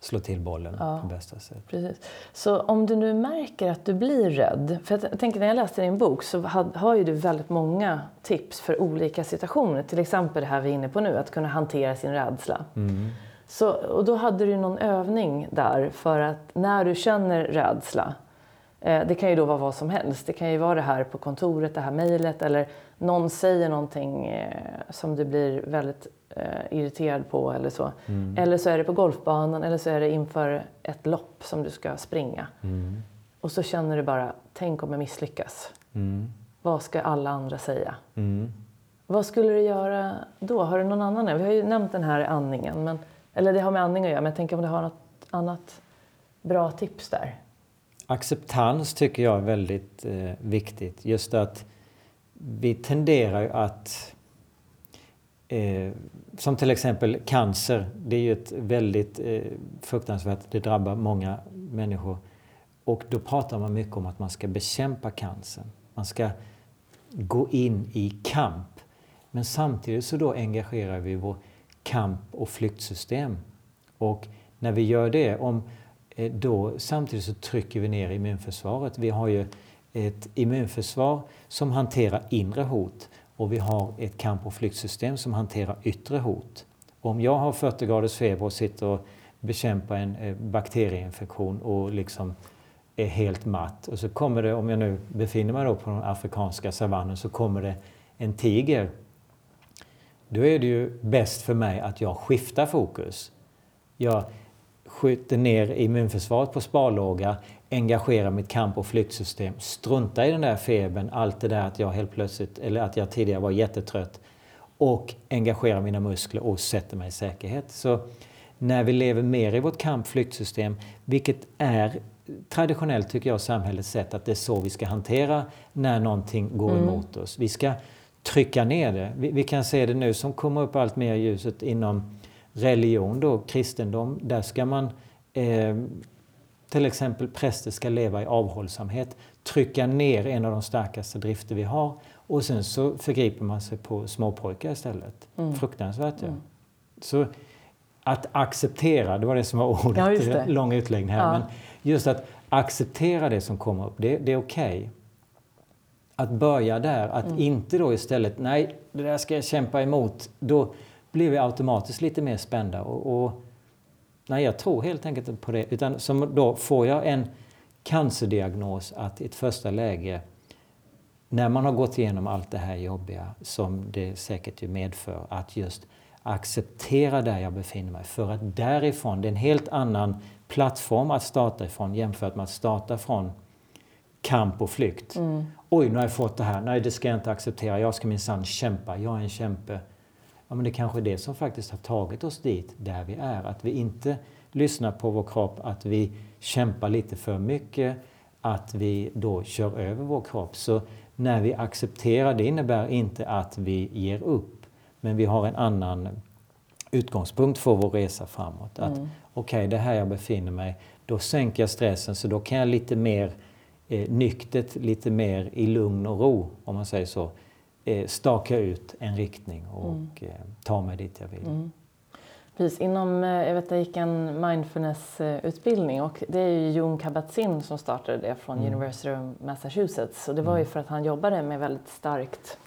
slår till bollen Ja. på bästa sätt. Precis. Så om du nu märker att du blir rädd, för jag tänker när jag läste din bok så had- har ju du väldigt många tips för olika situationer. Till exempel det här vi är inne på nu, att kunna hantera sin rädsla. Så, och då hade du någon övning där för att när du känner rädsla, det kan ju då vara vad som helst. Det kan ju vara det här på kontoret, det här mejlet eller någon säger någonting eh, som du blir väldigt eh, irriterad på eller så. Eller så är det på golfbanan eller så är det inför ett lopp som du ska springa. Och så känner du bara, tänk om jag misslyckas. Vad ska alla andra säga? Mm. Vad skulle du göra då? Har du någon annan? Vi har ju nämnt den här andningen. Men, eller det har med andning att göra, men jag tänker om du har något annat bra tips där? Acceptans tycker jag är väldigt eh, viktigt. Just att vi tenderar att eh, som till exempel cancer, det är ju ett väldigt eh, fruktansvärt, det drabbar många människor. Och då pratar man mycket om att man ska bekämpa cancern. Man ska gå in i kamp. Men samtidigt så då engagerar vi vår kamp och flyktsystem. Och när vi gör det, om, Eh, då samtidigt så trycker vi ner immunförsvaret. Vi har ju ett immunförsvar som hanterar inre hot och vi har ett kamp och flyktsystem som hanterar yttre hot. Om jag har 40 graders feber och sitter och bekämpar en eh, bakterieinfektion och liksom är helt matt och så kommer det, om jag nu befinner mig då på den afrikanska savannen, så kommer det en tiger. Då är det ju bäst för mig att jag skiftar fokus. Jag skjuter ner immunförsvaret på sparlåga, engagerar mitt kamp och flyktsystem, struntar i den där febern, allt det där att jag helt plötsligt, eller att jag tidigare var jättetrött och engagerar mina muskler och sätter mig i säkerhet. Så när vi lever mer i vårt kamp-flyktsystem, vilket är traditionellt tycker jag samhällets sätt att det är så vi ska hantera när någonting går emot oss. Vi ska trycka ner det. Vi, vi kan se det nu som kommer upp allt mer i ljuset inom religion då, kristendom. Där ska man eh, till exempel präster ska leva i avhållsamhet, trycka ner en av de starkaste drifter vi har och sen så förgriper man sig på småpojkar istället. Fruktansvärt ja. Så att acceptera, det var det som var ordet, Ja, lång utläggning här. Ja. Men just att acceptera det som kommer upp, det, det är okej. Att börja där, att Mm. inte då istället, nej, det där ska jag kämpa emot. Då blir vi automatiskt lite mer spända. Och, och, nej, jag tror helt enkelt inte på det. Utan som då får jag en cancerdiagnos att i ett första läge, när man har gått igenom allt det här jobbiga som det säkert ju medför, att just acceptera där jag befinner mig. För att därifrån, det är en helt annan plattform att starta ifrån jämfört med att starta från kamp och flykt. Oj, nu har jag fått det här. Nej, det ska jag inte acceptera. Jag ska minsann kämpa. Jag är en kämpe. Ja, men det kanske är det som faktiskt har tagit oss dit där vi är. Att vi inte lyssnar på vår kropp, att vi kämpar lite för mycket, att vi då kör över vår kropp. Så när vi accepterar, det innebär inte att vi ger upp, men vi har en annan utgångspunkt för vår resa framåt. Att okej, det är här jag befinner mig. Då sänker jag stressen så då kan jag lite mer eh, nyktert, lite mer i lugn och ro, om man säger så, staka ut en riktning och Mm. eh, ta mig dit jag vill. Precis, inom, eh, jag vet jag gick en mindfulness-utbildning och det är ju Jon Kabat-Zinn som startade det från Mm. University of Massachusetts. Och det var ju för att han jobbade med väldigt starkt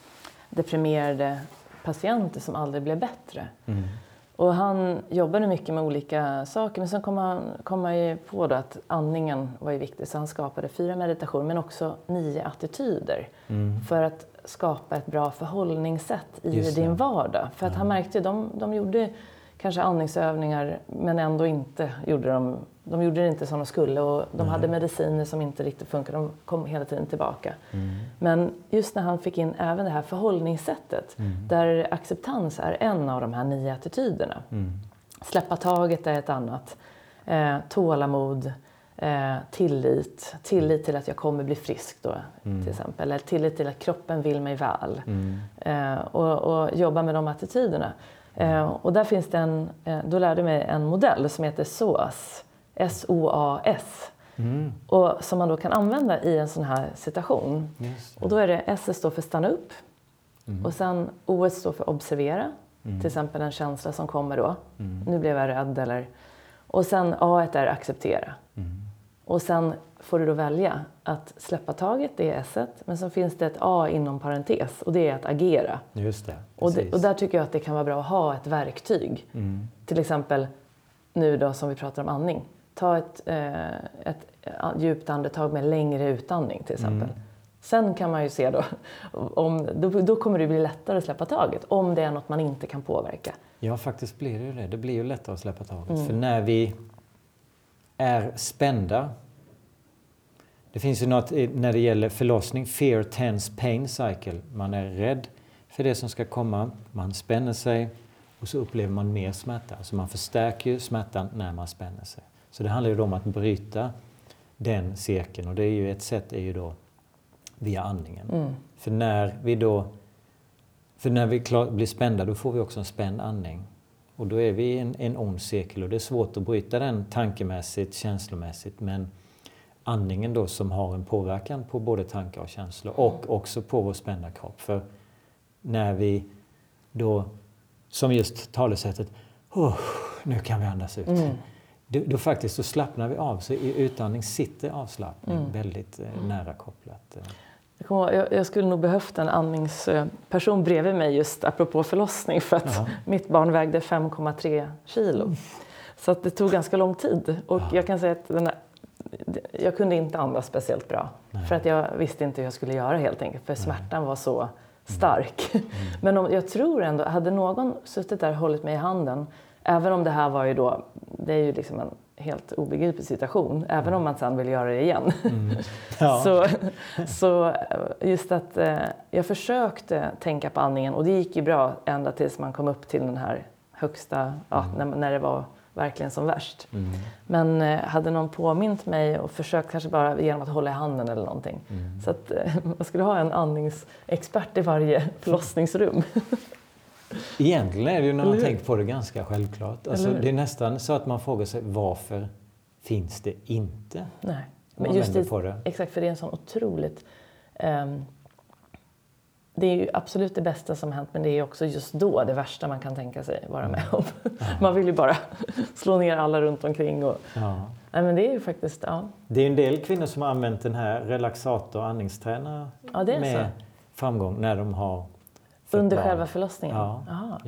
deprimerade patienter som aldrig blev bättre. Mm. Och han jobbade mycket med olika saker men sen kom han, kom han ju på att andningen var ju viktig så han skapade fyra meditationer men också nio attityder Mm. för att skapa ett bra förhållningssätt i din vardag. För att han märkte ju, de, de gjorde kanske andningsövningar men ändå inte gjorde de, de gjorde det inte som de skulle och de hade mediciner som inte riktigt funkade, de kom hela tiden tillbaka. Mm. Men just när han fick in även det här förhållningssättet där acceptans är en av de här nio attityderna. Mm. Släppa taget är ett annat. Eh, tålamod, eh, tillit. Tillit till att jag kommer bli frisk då till exempel. Eller tillit till att kroppen vill mig väl. Mm. Eh, och, och jobba med de attityderna. Eh, och där finns det en, eh, då lärde jag mig en modell som heter SOAS. S-O-A-S. Mm. Och som man då kan använda i en sån här situation. Och då är det S står för stanna upp. Mm. Och sen O står för observera. Till exempel en känsla som kommer då. Mm. Nu blev jag rädd eller... Och sen A är acceptera. Mm. Och sen får du då välja att släppa taget, det är S. Men så finns det ett A inom parentes och det är att agera. Just det, Och, det, och där tycker jag att det kan vara bra att ha ett verktyg. Mm. Till exempel nu då som vi pratar om andning. Ta ett, eh, ett djupt andetag med längre utandning till exempel. Mm. Sen kan man ju se då, om, då, då kommer det bli lättare att släppa taget om det är något man inte kan påverka. Ja, faktiskt blir det ju det. Det blir ju lättare att släppa taget. Mm. För när vi är spända. Det finns ju något när det gäller förlossning, fear, tense, pain cycle. Man är rädd för det som ska komma, man spänner sig och så upplever man mer smärta. Alltså man förstärker ju smärtan när man spänner sig. Så det handlar ju om att bryta den cirkeln och det är ju ett sätt är ju då via andningen. Mm. För när vi då för när vi blir spända då får vi också en spänd andning. Och då är vi i en, en ond cirkel och det är svårt att bryta den tankemässigt, känslomässigt. Men andningen då som har en påverkan på både tankar och känslor och också på vår spända kropp. För när vi då, som just talesättet, oh, nu kan vi andas ut. Mm. Då, då faktiskt så slappnar vi av. Så i utandning sitter avslappning Mm. väldigt eh, nära kopplat. eh. Jag, kommer ihåg, jag, jag skulle nog behövt en andningsperson bredvid mig just apropå förlossning för att Ja. mitt barn vägde 5,3 kilo. Så att det tog ganska lång tid och Ja. jag kan säga att den här, jag kunde inte andas speciellt bra Nej. för att jag visste inte hur jag skulle göra helt enkelt för smärtan var så stark. Men om, jag tror ändå, hade någon suttit där och hållit mig i handen, även om det här var ju då, det är ju liksom en helt obegriplig situation, även om man sen vill göra det igen. Ja. Så, så eh, just att eh, jag försökte tänka på andningen och det gick ju bra ända tills man kom upp till den här högsta, ja, när, när det var verkligen som värst. Mm. Men eh, hade någon påmint mig och försökt kanske bara genom att hålla i handen eller någonting. Mm. Så att eh, man skulle ha en andningsexpert i varje förlossningsrum. Egentligen är det ju när man tänker på det ganska självklart. Alltså, det är nästan så att man frågar sig varför finns det inte? Nej. Men just det, på det. exakt, för det är en sån otroligt... ehm, det är ju absolut det bästa som hänt, men det är också just då det värsta man kan tänka sig vara med om. Man vill ju bara slå ner alla runt omkring. Och, Ja. nej, men det är ju faktiskt... Ja, Det är en del kvinnor som har använt den här relaxator och andningstränare Ja, med så. framgång när de har under barn. själva förlossningen? Ja. Ja.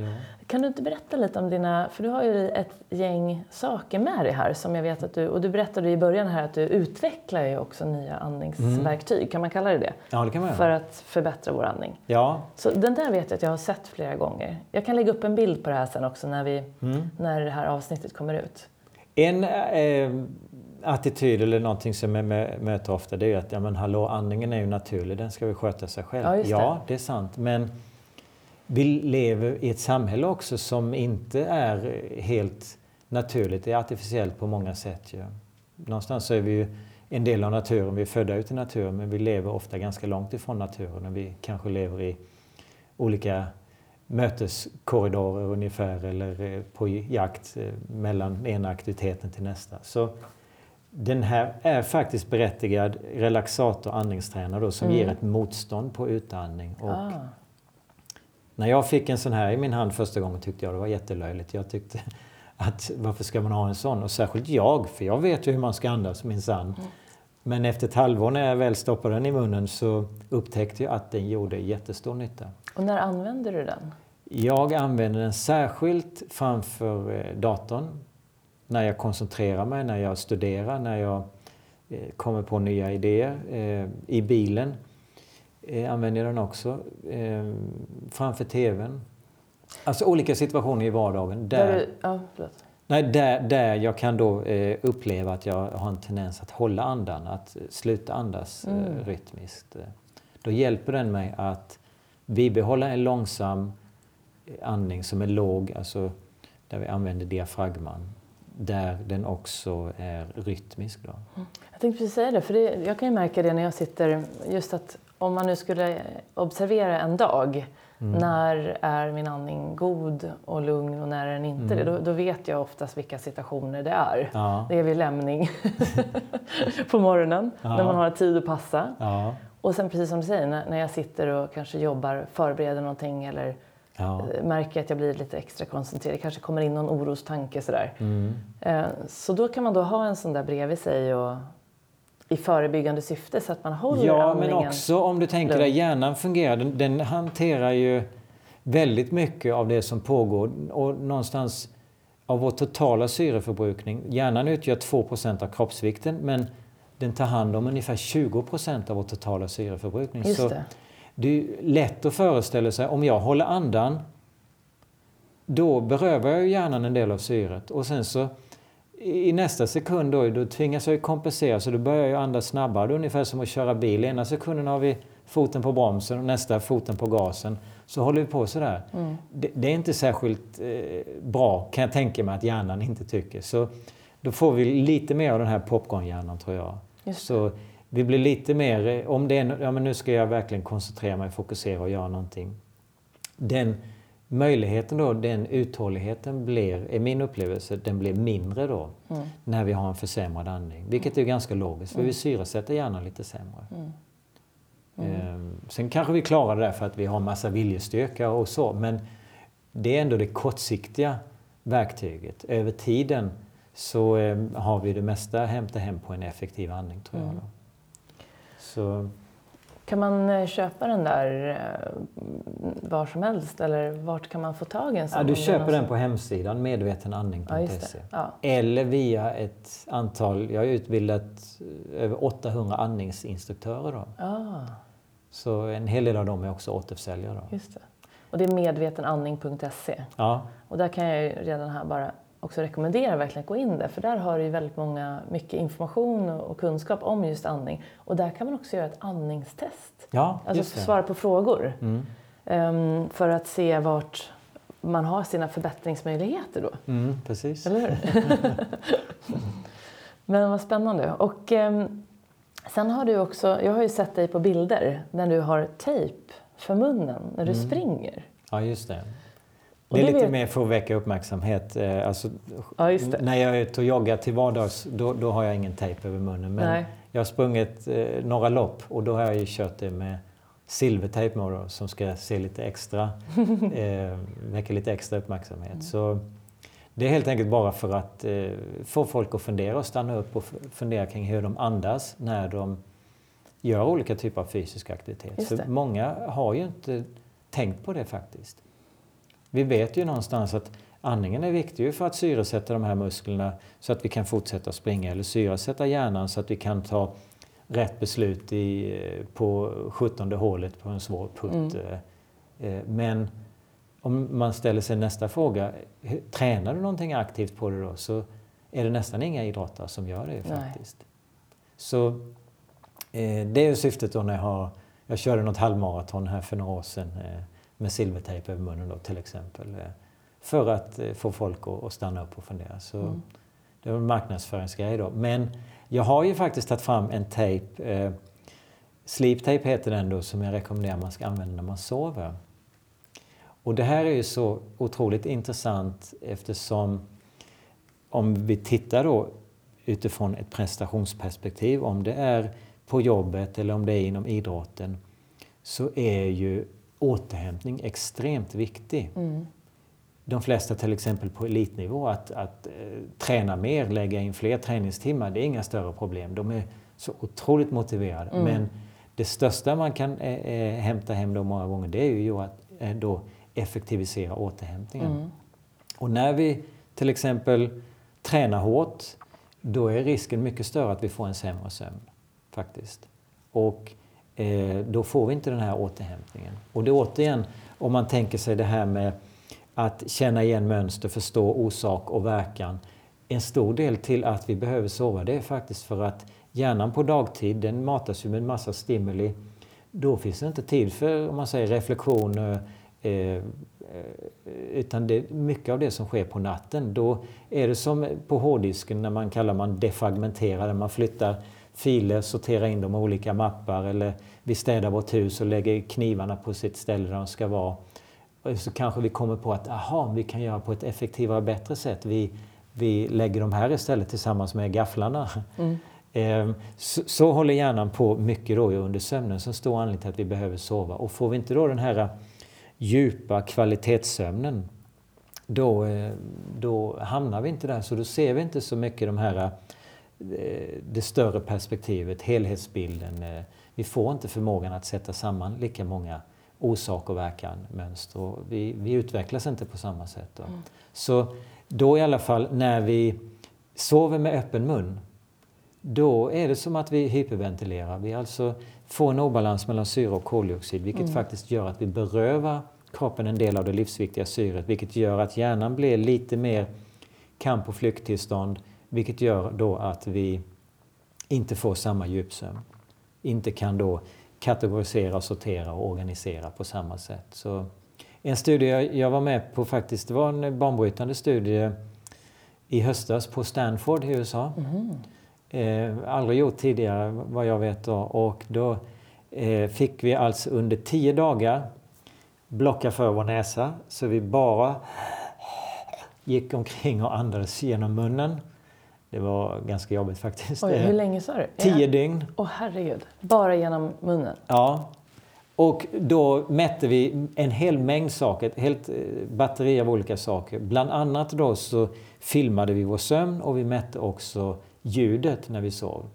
Kan du inte berätta lite om dina... För du har ju ett gäng saker med dig här som jag vet att du... Och du berättade i början här att du utvecklar ju också nya andningsverktyg. Kan man kalla det det? ja, det kan man För göra. att förbättra vår andning. Ja, Så den där vet jag att jag har sett flera gånger. Jag kan lägga upp en bild på det här sen också när, vi, Mm. när det här avsnittet kommer ut. En eh, attityd eller någonting som jag mö- möter ofta det är ju att ja, men hallå, andningen är ju naturlig, den ska vi sköta sig själv. Ja, det. ja, det är sant. Men vi lever i ett samhälle också som inte är helt naturligt. Det är artificiellt på många sätt. Ju. Någonstans så är vi ju en del av naturen. Vi är födda ut i naturen men vi lever ofta ganska långt ifrån naturen. Och vi kanske lever i olika möteskorridorer ungefär eller eh, på jakt eh, mellan ena aktiviteten till nästa. Så den här är faktiskt berättigad relaxator andningstränare då, som Mm. ger ett motstånd på utandning. Och Ah. När jag fick en sån här i min hand första gången tyckte jag det var jättelöjligt. Jag tyckte att varför ska man ha en sån? Och särskilt jag, för jag vet ju hur man ska andas minsann. Mm. Men efter ett halvår när jag väl stoppade den i munnen så upptäckte jag att den gjorde jättestor nytta. Och när använder du den? Jag använder den särskilt framför eh, datorn. När jag koncentrerar mig, när jag studerar, när jag eh, kommer på nya idéer. Eh, I bilen eh, använder jag den också. Eh, framför TVn. Alltså olika situationer i vardagen. Där Där, ja, nej, där, där jag kan då eh, uppleva att jag har en tendens att hålla andan, att sluta andas Mm. eh, rytmiskt. Eh, Då hjälper den mig att bibehålla en långsam eh, andning som är låg, alltså där vi använder diafragman. Där den också är rytmisk. Då. Jag tänkte precis säga det, för det, jag kan ju märka det när jag sitter, just att om man nu skulle observera en dag, Mm. när är min andning god och lugn och när är den inte det? Då, då vet jag oftast vilka situationer det är. Mm. Ja, Det är vid lämning på morgonen, Ja. när man har tid att passa. ja, Och sen precis som du säger, när, när jag sitter och kanske jobbar, förbereder någonting eller eh, märker att jag blir lite extra koncentrerad, det kanske kommer in någon orostanke sådär. Mm. Eh, Så då kan man då ha en sån där bredvid sig och i förebyggande syfte så att man håller Ja, men också om du tänker dig hjärnan fungerar, den, den hanterar ju väldigt mycket av det som pågår och någonstans av vår totala syreförbrukning. Hjärnan utgör 2% av kroppsvikten men den tar hand om ungefär 20% av vår totala syreförbrukning. Just Så det. det är lätt att föreställa sig, om jag håller andan då berövar jag hjärnan en del av syret och sen så i nästa sekund då, då tvingas jag ju kompensera så då börjar jag andas snabbare. Det är ungefär som att köra bil. Ena sekunden har vi foten på bromsen och nästa foten på gasen. Så håller vi på sådär. Mm. Det, det är inte särskilt eh, bra kan jag tänka mig att hjärnan inte tycker. Så då får vi lite mer av den här popcornhjärnan tror jag. Så vi blir lite mer, eh, om det är, ja men nu ska jag verkligen koncentrera mig, fokusera och göra någonting. Den möjligheten då, den uthålligheten blir, är min upplevelse, den blir mindre då Mm. när vi har en försämrad andning. Vilket är ganska logiskt, för vi syresätter hjärnan lite sämre. Mm. Ehm, Sen kanske vi klarar det där för att vi har massa viljestyrka och så, men det är ändå det kortsiktiga verktyget. Över tiden så eh, har vi det mesta att hämta hem på en effektiv andning tror jag. Mm. Då. Så, Kan man eh, köpa den där eh, var som helst eller vart kan man få tag i en sån? ja, du köper den på hemsidan Ja, medvetenandning.se. det. Ja. Eller via ett antal, jag har utbildat eh, över 800 andningsinstruktörer. Då. Ah, Så en hel del av dem är också återförsäljare. Då. just det. Och det är medvetenandning.se. Ja, Och där kan jag ju redan här bara också rekommendera verkligen att gå in där. För där har du ju väldigt många, mycket information och kunskap om just andning. Och där kan man också göra ett andningstest. ja Alltså svara på frågor. Mm. Ehm, för att se vart man har sina förbättringsmöjligheter då. Mm, precis. Eller hur? Men vad spännande. Och ehm, sen har du också, jag har ju sett dig på bilder när du har tejp för munnen när du Mm. springer. Ja, just det. Det är det lite vet- mer för att väcka uppmärksamhet. Eh, Alltså, Ja. När jag är ute och joggar till vardags, då, då har jag ingen tejp över munnen. Men Nej. jag har sprungit eh, några lopp och då har jag ju kört det med silvertejp då, som ska se lite extra, eh, väcka lite extra uppmärksamhet. Mm. Så det är helt enkelt bara för att eh, få folk att fundera och stanna upp och fundera kring hur de andas när de gör olika typer av fysisk aktivitet. För många har ju inte tänkt på det faktiskt. Vi vet ju någonstans att andningen är viktig för att syresätta de här musklerna så att vi kan fortsätta springa eller syresätta hjärnan så att vi kan ta rätt beslut i, på 17 hålet på en svår putt. Mm. eh, eh, Men om man ställer sig nästa fråga, tränar du någonting aktivt på det då? Så är det nästan inga idrottare som gör det Nej. faktiskt. Så eh, det är ju syftet då när jag har, jag körde något halvmaraton här för några år sedan eh, med silvertejp över munnen då till exempel. Eh, för att eh, få folk att, stanna upp och fundera. Så Mm. det var en marknadsföringsgrej då. Men jag har ju faktiskt tagit fram en tejp, eh, sleep tape heter den då, som jag rekommenderar man ska använda när man sover. Och det här är ju så otroligt intressant eftersom om vi tittar då utifrån ett prestationsperspektiv, om det är på jobbet eller om det är inom idrotten, så är ju återhämtning extremt viktig. Mm. De flesta till exempel på elitnivå, att, att eh, träna mer, lägga in fler träningstimmar, det är inga större problem. De är så otroligt motiverade. Mm. Men det största man kan eh, eh, hämta hem då många gånger, det är ju att eh, då effektivisera återhämtningen. Mm. Och när vi till exempel tränar hårt, då är risken mycket större att vi får en sämre sömn. faktiskt. Och Eh, då får vi inte den här återhämtningen. Och det återigen, om man tänker sig det här med att känna igen mönster, förstå orsak och verkan. En stor del till att vi behöver sova, det är faktiskt för att hjärnan på dagtid, den matas ju med en massa stimuli. Då finns det inte tid för, om man säger reflektion, eh, eh, utan det, mycket av det som sker på natten, då är det som på hårddisken när man kallar man defragmenterar, man flyttar filer, sorterar in dem i olika mappar eller vi städar vårt hus och lägger knivarna på sitt ställe där de ska vara. Så kanske vi kommer på att aha, vi kan göra på ett effektivare och bättre sätt. Vi, vi lägger de här istället tillsammans med gafflarna. Mm. Ehm, så, så, håller hjärnan på mycket då under sömnen som stor anledning till att vi behöver sova. Och får vi inte då den här djupa kvalitetssömnen då, eh, då hamnar vi inte där. Så då ser vi inte så mycket de här, det större perspektivet, helhetsbilden. Eh, vi får inte förmågan att sätta samman lika många orsak och verkan, mönster. vi, vi utvecklas inte på samma sätt. Mm. Så då i alla fall när vi sover med öppen mun, då är det som att vi hyperventilerar. Vi alltså får en obalans mellan syre och koldioxid, vilket mm. faktiskt gör att vi berövar kroppen en del av det livsviktiga syret, vilket gör att hjärnan blir lite mer kamp och flykttillstånd, vilket gör då att vi inte får samma djupsömn. Inte kan då kategorisera, sortera och organisera på samma sätt. Så en studie jag var med på faktiskt, det var en banbrytande studie i höstas på Stanford i USA. Mm. Eh, aldrig gjort tidigare vad jag vet då. Och då eh, fick vi alltså under tio dagar blocka för vår näsa så vi bara gick omkring och andades genom munnen. Det var ganska jobbigt faktiskt. Oj, hur länge sa du? Tio ja. dygn. Åh oh, herregud, bara genom munnen? Ja. Och då mätte vi en hel mängd saker, ett helt eh, batteri av olika saker. Bland annat då så filmade vi vår sömn och vi mätte också ljudet när vi sov.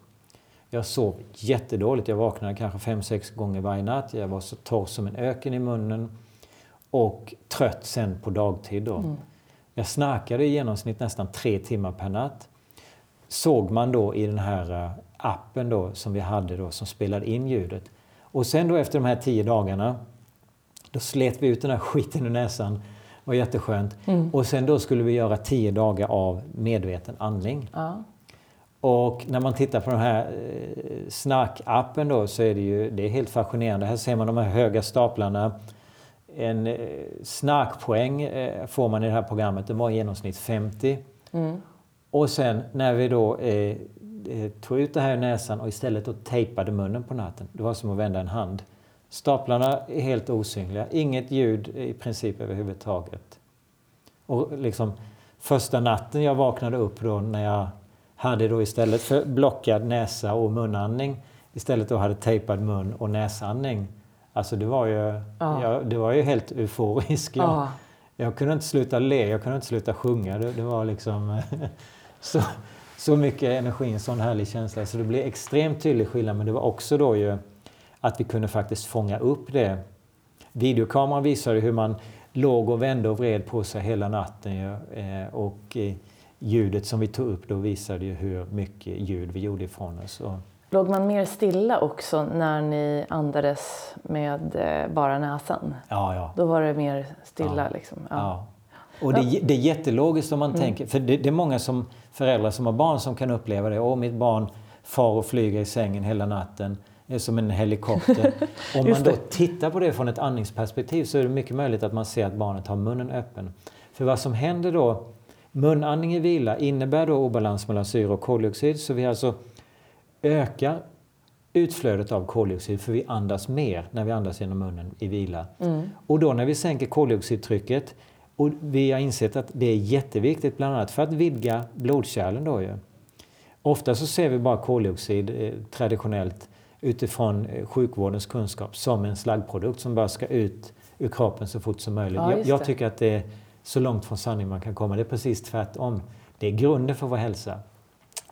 Jag sov jättedåligt. Jag vaknade kanske fem sex gånger varje natt. Jag var så torr som en öken i munnen. Och trött sen på dagtid. Då. Mm. Jag snarkade i genomsnitt nästan tre timmar per natt. Såg man då i den här eh, appen då, som vi hade då, som spelade in ljudet. Och sen då efter de här tio dagarna, då slet vi ut den här skiten ur näsan. Det var jätteskönt. Mm. Och sen då skulle vi göra tio dagar av medveten andning. Ja. Och när man tittar på den här eh, snarkappen då så är det ju det är helt fascinerande. Här ser man de här höga staplarna. En eh, snarkpoäng eh, får man i det här programmet, den var i genomsnitt 50. Mm. Och sen när vi då eh, tog ut det här ur näsan och istället då tejpade munnen på natten, det var som att vända en hand. Staplarna är helt osynliga, inget ljud i princip överhuvudtaget. Och liksom första natten jag vaknade upp då när jag hade då istället för blockad näsa och munandning istället då hade tejpad mun och näsandning. Alltså det var ju, ja. jag, det var ju helt euforiskt. Jag, ja. jag kunde inte sluta le, jag kunde inte sluta sjunga. Det, det var liksom så, så mycket energi, en sån härlig känsla. Så det blev extremt tydlig skillnad. Men det var också då ju att vi kunde faktiskt fånga upp det. Videokameran visade hur man låg och vände och vred på sig hela natten. Ja, eh, och ljudet som vi tog upp då visade ju hur mycket ljud vi gjorde ifrån oss. Låg man mer stilla också när ni andades med eh, bara näsan? Ja, ja. Då var det mer stilla? Ja. Liksom. Ja. ja. Och det, det, är jättelogiskt om man mm. tänker, för det, det, är många som, föräldrar som har barn som kan uppleva det. Åh, mitt barn far och flyger i sängen hela natten. Är som en helikopter. om man då tittar på det från ett andningsperspektiv så är det mycket möjligt att man ser att barnet har munnen öppen. För vad som händer då Munandning i vila innebär då obalans mellan syre och koldioxid så vi alltså ökar utflödet av koldioxid för vi andas mer när vi andas genom munnen i vila. Mm. Och då när vi sänker koldioxidtrycket och vi har insett att det är jätteviktigt bland annat för att vidga blodkärlen då ju. Ofta så ser vi bara koldioxid eh, traditionellt utifrån eh, sjukvårdens kunskap som en slaggprodukt som bara ska ut ur kroppen så fort som möjligt. Ja, jag, jag tycker att det är så långt från sanning man kan komma. Det är precis tvärtom. Det är grunden för vår hälsa.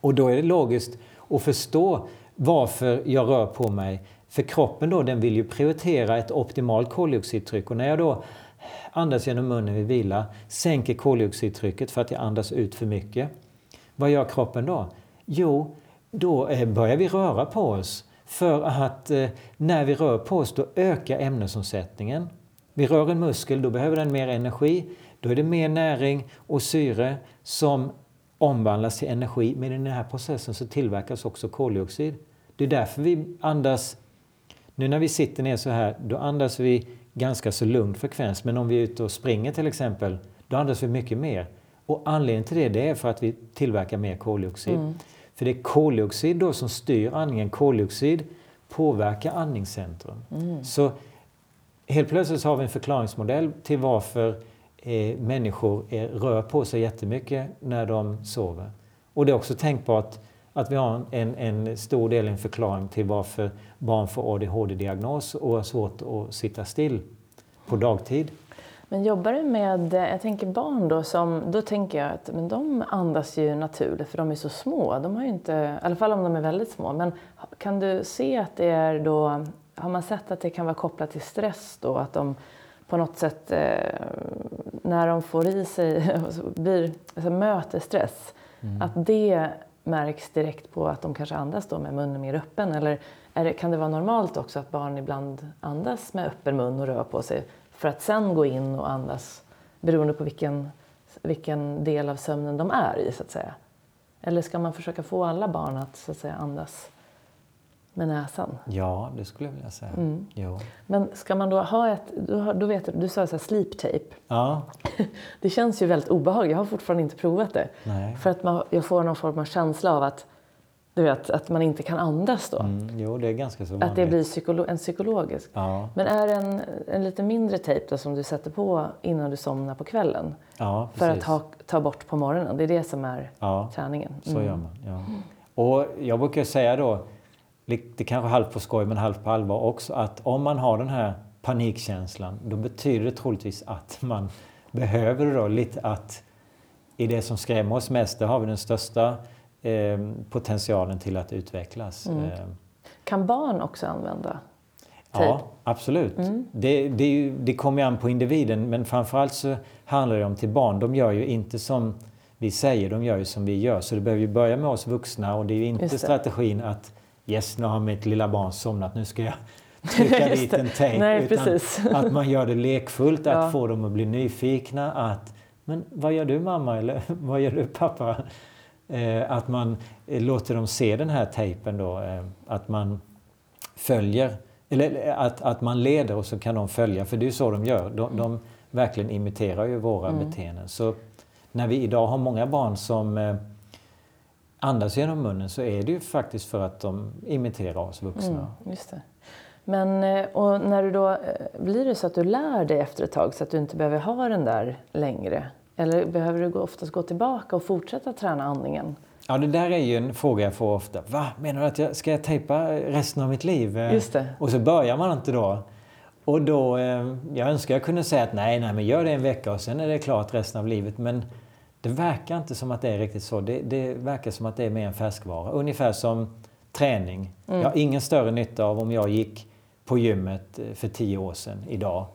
Och då är det logiskt att förstå varför jag rör på mig. För kroppen då, den vill ju prioritera ett optimalt koldioxidtryck. Och när jag då andas genom munnen vid vila, sänker koldioxidtrycket för att jag andas ut för mycket. Vad gör kroppen då? Jo, då eh, börjar vi röra på oss. För att eh, när vi rör på oss, då ökar ämnesomsättningen. Vi rör en muskel, då behöver den mer energi. Då är det mer näring och syre som omvandlas till energi. Men i den här processen så tillverkas också koldioxid. Det är därför vi andas, nu när vi sitter ner så här, då andas vi ganska så lugn frekvens. Men om vi är ute och springer till exempel, då andas vi mycket mer. Och anledningen till det, det är för att vi tillverkar mer koldioxid. Mm. För det är koldioxid då som styr andningen. Koldioxid påverkar andningscentrum. Mm. Så helt plötsligt har vi en förklaringsmodell till varför eh, människor är, rör på sig jättemycket när de sover. Och det är också tänkbart att vi har en, en stor del en förklaring till varför barn får ADHD-diagnos och har svårt att sitta still på dagtid. Men jobbar du med, jag tänker barn då, som, då tänker jag att men de andas ju naturligt för de är så små. De har ju inte, i alla fall om de är väldigt små. Men kan du se att det är då, har man sett att det kan vara kopplat till stress då? Att de på något sätt, eh, när de får i sig, blir, alltså möter stress, att det märks direkt på att de kanske andas då med munnen mer öppen? Eller är det, kan det vara normalt också att barn ibland andas med öppen mun och rör på sig för att sen gå in och andas beroende på vilken, vilken del av sömnen de är i så att säga? Eller ska man försöka få alla barn att, så att säga, andas med näsan? Ja, det skulle jag vilja säga. Mm. Jo. Men ska man då ha ett, då, har- då vet du, du sa så här sleep tape. Ja, Det känns ju väldigt obehagligt, jag har fortfarande inte provat det. nej. För att man, jag får någon form av känsla av att, du vet, att man inte kan andas då. Mm, jo, det är ganska så vanligt. Att det blir psykolo- en psykologisk. Ja, Men är det en, en lite mindre tejp då som du sätter på innan du somnar på kvällen? ja För att precis. ta, bort på morgonen? Det är det som är Ja, träningen? så Mm. gör man. Ja. Och jag brukar säga då, lite kanske halvt på skoj men halvt på allvar också, att om man har den här panikkänslan, då betyder det troligtvis att man behöver då lite att i det som skrämmer oss mest, där har vi den största eh, potentialen till att utvecklas. Mm. Eh, Kan barn också använda tejp? Ja, absolut. Mm. Det, det, ju, det kommer ju an på individen, men framförallt så handlar det om till barn. De gör ju inte som vi säger, de gör ju som vi gör. Så det behöver ju börja med oss vuxna och det är ju inte strategin att yes, nu har mitt lilla barn somnat, nu ska jag trycka dit en tejp. Nej, utan precis. att man gör det lekfullt, att Ja. få dem att bli nyfikna. Att, men vad gör du mamma? Eller vad gör du pappa? Eh, att man eh, låter dem se den här tejpen då. Eh, att man följer, eller att, att man leder och så kan de följa. För det är ju så de gör. De, de verkligen imiterar ju våra Mm. beteenden. Så när vi idag har många barn som eh, andas genom munnen så är det ju faktiskt för att de imiterar oss vuxna. Mm, just det. Men eh, och när du då, eh, blir det så att du lär dig efter ett tag så att du inte behöver ha den där längre? Eller behöver du oftast gå tillbaka och fortsätta träna andningen? Ja, det där är ju en fråga jag får ofta. Va? Menar du att jag ska jag tejpa resten av mitt liv? Eh, Just det. Och så börjar man inte då. Och då, jag önskar jag kunde säga att nej, nej, men gör det en vecka och sen är det klart resten av livet. Men det verkar inte som att det är riktigt så. Det, det verkar som att det är mer en färskvara. Ungefär som träning. Mm. Jag har ingen större nytta av om jag gick på gymmet eh, för tio år sedan idag.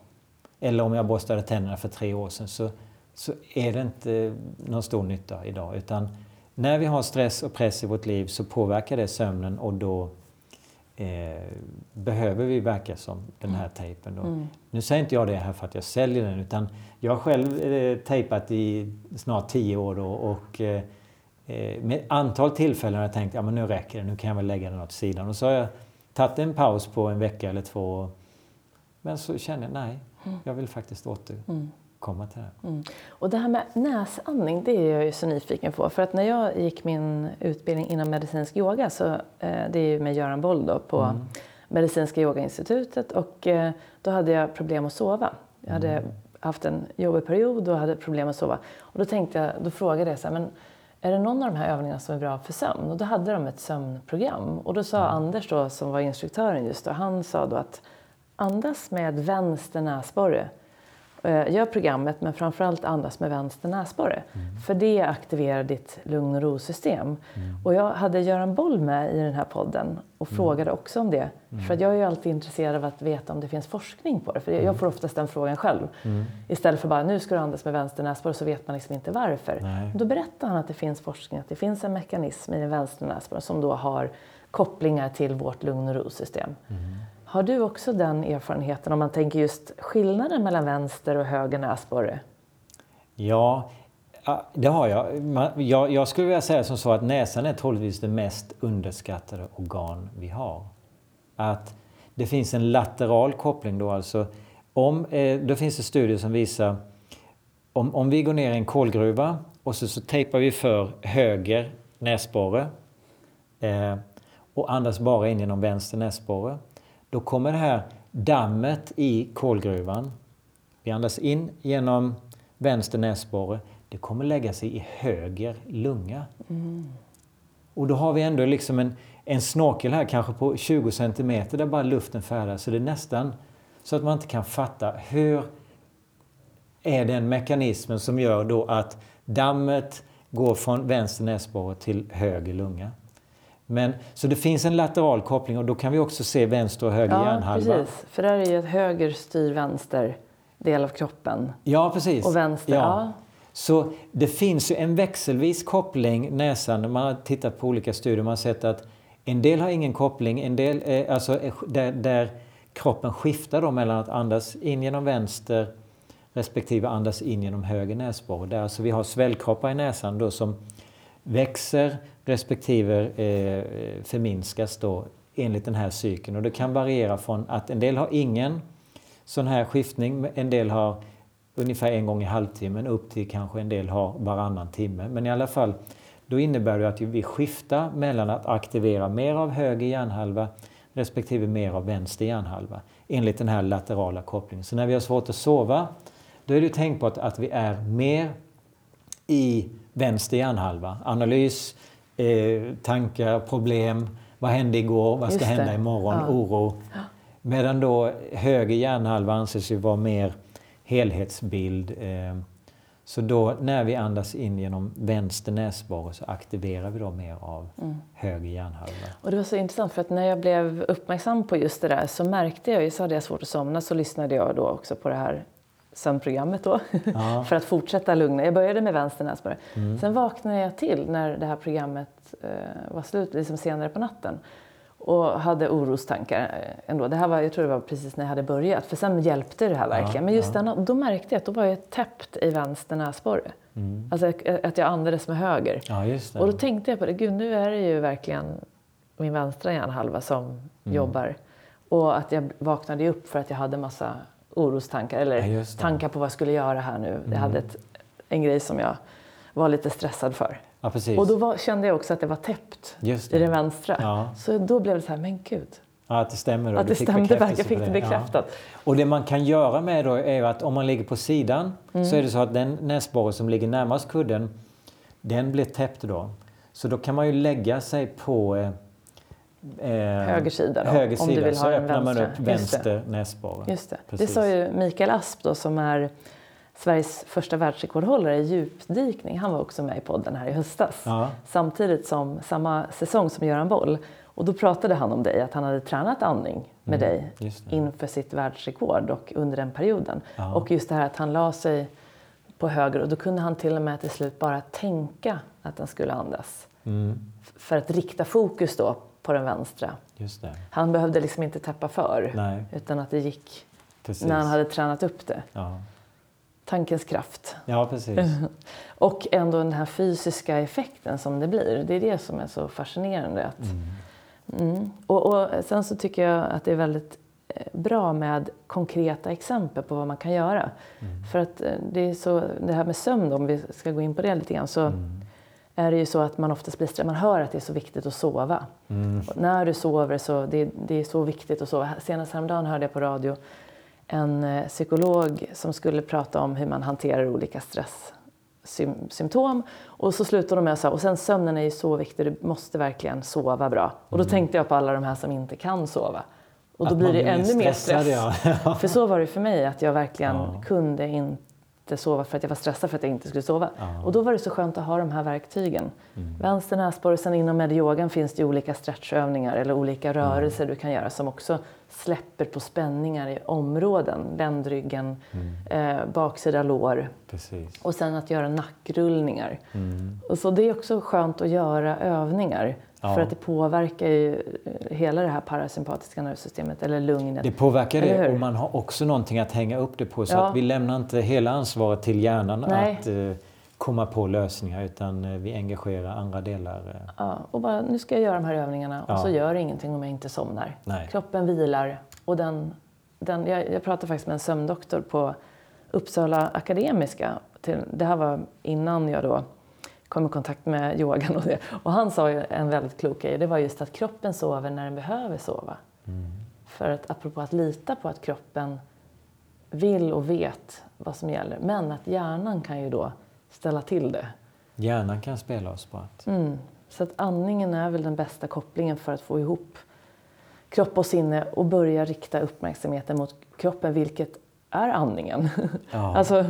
Eller om jag borstade tänderna för tre år sedan. Så, så är det inte någon stor nytta idag. Utan när vi har stress och press i vårt liv så påverkar det sömnen och då eh, behöver vi verka som den här tejpen. Då. Mm. Nu säger inte jag det här för att jag säljer den utan jag har själv eh, tejpat i snart tio år då och eh, eh, med ett antal tillfällen har jag tänkt att ja, nu räcker det, nu kan jag väl lägga den åt sidan. Och så har jag tagit en paus på en vecka eller två. Men så kände jag nej, jag vill faktiskt återkomma till det. Mm. Och det här med näsandning, det är jag ju så nyfiken på. För att när jag gick min utbildning inom medicinsk yoga, så, eh, det är ju med Göran Boll då, på Mm. Medicinska yogainstitutet. Och eh, då hade jag problem att sova. Jag hade Mm. Haft en jobbig period och hade problem att sova. Och då tänkte jag, då frågade jag så här, men är det någon av de här övningarna som är bra för sömn? Och då hade de ett sömnprogram. Och då sa mm. Anders då, som var instruktören just då, han sa då att andas med vänster näsborre gör programmet men framförallt andas med vänster näsborre. Mm. För det aktiverar ditt lugn och ro-system. Mm. Och jag hade Göran Boll med i den här podden och mm. frågade också om det. Mm. För jag är ju alltid intresserad av att veta om det finns forskning på det. För jag mm. får oftast den frågan själv. Mm. Istället för bara nu ska du andas med vänster näsborre så vet man liksom inte varför. Nej. Då berättar han att det finns forskning, att det finns en mekanism i den vänstra näsborren som då har kopplingar till vårt lugn och ro-system. Har du också den erfarenheten om man tänker just skillnaden mellan vänster och höger näsborre? Ja, det har jag. Jag, skulle vilja säga som så att näsan är troligtvis det mest underskattade organ vi har. Att det finns en lateral koppling då alltså. Om, eh, då finns det studier som visar om, om vi går ner i en kolgruva och så, så tejpar vi för höger näsborre eh, och andas bara in genom vänster näsborre då kommer det här dammet i kolgruvan, vi andas in genom vänster näsborre, det kommer lägga sig i höger lunga. Mm. Och då har vi ändå liksom en, en snorkel här, kanske på 20 cm, där bara luften färdas. Så det är nästan så att man inte kan fatta hur är den mekanismen som gör då att dammet går från vänster näsborre till höger lunga. Men, så det finns en lateral koppling och då kan vi också se vänster och höger ja, hjärnhalva. Precis, för där är ju höger styr vänster del av kroppen. Ja, precis. Och vänster, ja. ja. Så det finns ju en växelvis koppling näsan. Man har tittat på olika studier man har sett att en del har ingen koppling, en del, alltså där, där kroppen skiftar då mellan att andas in genom vänster respektive andas in genom höger näsborre. Där alltså vi har svällkroppar i näsan då som växer respektive eh, förminskas då enligt den här cykeln. Och det kan variera från att en del har ingen sån här skiftning, en del har ungefär en gång i halvtimmen upp till kanske en del har varannan timme. Men i alla fall, då innebär det att vi skiftar mellan att aktivera mer av höger hjärnhalva respektive mer av vänster hjärnhalva enligt den här laterala kopplingen. Så när vi har svårt att sova, då är det tänkbart att vi är mer i vänster hjärnhalva. Analys, eh, tankar, problem, vad hände igår, vad ska hända imorgon, ja. oro. Medan då höger hjärnhalva anses ju vara mer helhetsbild. Eh, så då när vi andas in genom vänster näsborre så aktiverar vi då mer av mm. höger hjärnhalva. Och det var så intressant för att när jag blev uppmärksam på just det där så märkte jag ju, så hade jag svårt att somna, så lyssnade jag då också på det här sömnprogrammet då ja. för att fortsätta lugna. Jag började med vänster näsborre. Mm. Sen vaknade jag till när det här programmet eh, var slut, liksom senare på natten och hade orostankar eh, ändå. Det här var, jag tror det var precis när jag hade börjat, för sen hjälpte det här verkligen. Ja, Men just ja. den, då märkte jag att då var jag täppt i vänster näsborre. Mm. Alltså att jag andades med höger. Ja, och då tänkte jag på det, gud nu är det ju verkligen min vänstra hjärnhalva som mm. jobbar. Och att jag vaknade upp för att jag hade massa orostankar eller ja, tankar på vad jag skulle göra här nu. Mm. Jag hade ett, en grej som jag var lite stressad för. Ja, och då var, kände jag också att det var täppt det. i den vänstra. Ja. Så då blev det så här, men gud. Ja, att det stämmer. Att det stämde, jag fick det bekräftat. Och det man kan göra med då är att om man ligger på sidan mm. så är det så att den näsborre som ligger närmast kudden, den blir täppt då. Så då kan man ju lägga sig på eh, höger sida, då, höger om du vill så ha öppnar man upp vänster näsborre. Just det. det sa ju Mikael Asp då, som är Sveriges första världsrekordhållare i djupdykning. Han var också med i podden här i höstas. Ja. Samtidigt som samma säsong som Göran Boll. Och då pratade han om dig, att han hade tränat andning med mm, dig inför sitt världsrekord och under den perioden. Ja. Och just det här att han la sig på höger och då kunde han till och med till slut bara tänka att han skulle andas. Mm. För att rikta fokus då på den vänstra. Han behövde liksom inte tappa för, Nej. utan att det gick precis. när han hade tränat upp det. Ja. Tankens kraft. Ja, precis. och ändå den här fysiska effekten som det blir. Det är det som är så fascinerande. Att, mm. Mm. Och, och, sen så tycker jag att det är väldigt eh, bra med konkreta exempel på vad man kan göra. Mm. För att eh, det är så, det här med sömn, om vi ska gå in på det lite grann, så mm är det ju så att man oftast blir stressad. Man hör att det är så viktigt att sova. Mm. när du sover så det, det är så viktigt att sova. Senast häromdagen hörde jag på radio en eh, psykolog som skulle prata om hur man hanterar olika stress sym symptom. Och så slutar de med att och sen sömnen är ju så viktig, du måste verkligen sova bra. Och då mm. tänkte jag på alla de här som inte kan sova. Och då att blir det ännu mer stress. Ja. för så var det för mig, att jag verkligen ja. kunde inte inte sova för att jag var stressad för att jag inte skulle sova. Ja. Och då var det så skönt att ha de här verktygen. Mm. Vänster näsborre, sen inom medyogan finns det olika stretchövningar eller olika rörelser mm. du kan göra som också släpper på spänningar i områden. Ländryggen, mm. eh, baksida lår. Precis. Och sen att göra nackrullningar. Mm. Och så det är också skönt att göra övningar Ja. För att det påverkar ju eh, hela det här parasympatiska nervsystemet, eller lugnet. Det påverkar det och man har också någonting att hänga upp det på. Så ja. att vi lämnar inte hela ansvaret till hjärnan Nej. att uh, komma på lösningar utan uh, vi engagerar andra delar. Uh. Ja, och bara nu ska jag göra de här övningarna ja. och så gör det ingenting om jag inte somnar. Nej. Kroppen vilar och den, den, jag, jag pratade faktiskt med en sömndoktor på Uppsala Akademiska. Till, det här var innan jag då kom i kontakt med yogan och det. Och han sa ju en väldigt klok grej, det var just att kroppen sover när den behöver sova. Mm. För att apropå att lita på att kroppen vill och vet vad som gäller. Men att hjärnan kan ju då ställa till det. Hjärnan kan spela oss på att... Mm. Så att andningen är väl den bästa kopplingen för att få ihop kropp och sinne och börja rikta uppmärksamheten mot kroppen, vilket är andningen. Ja. alltså,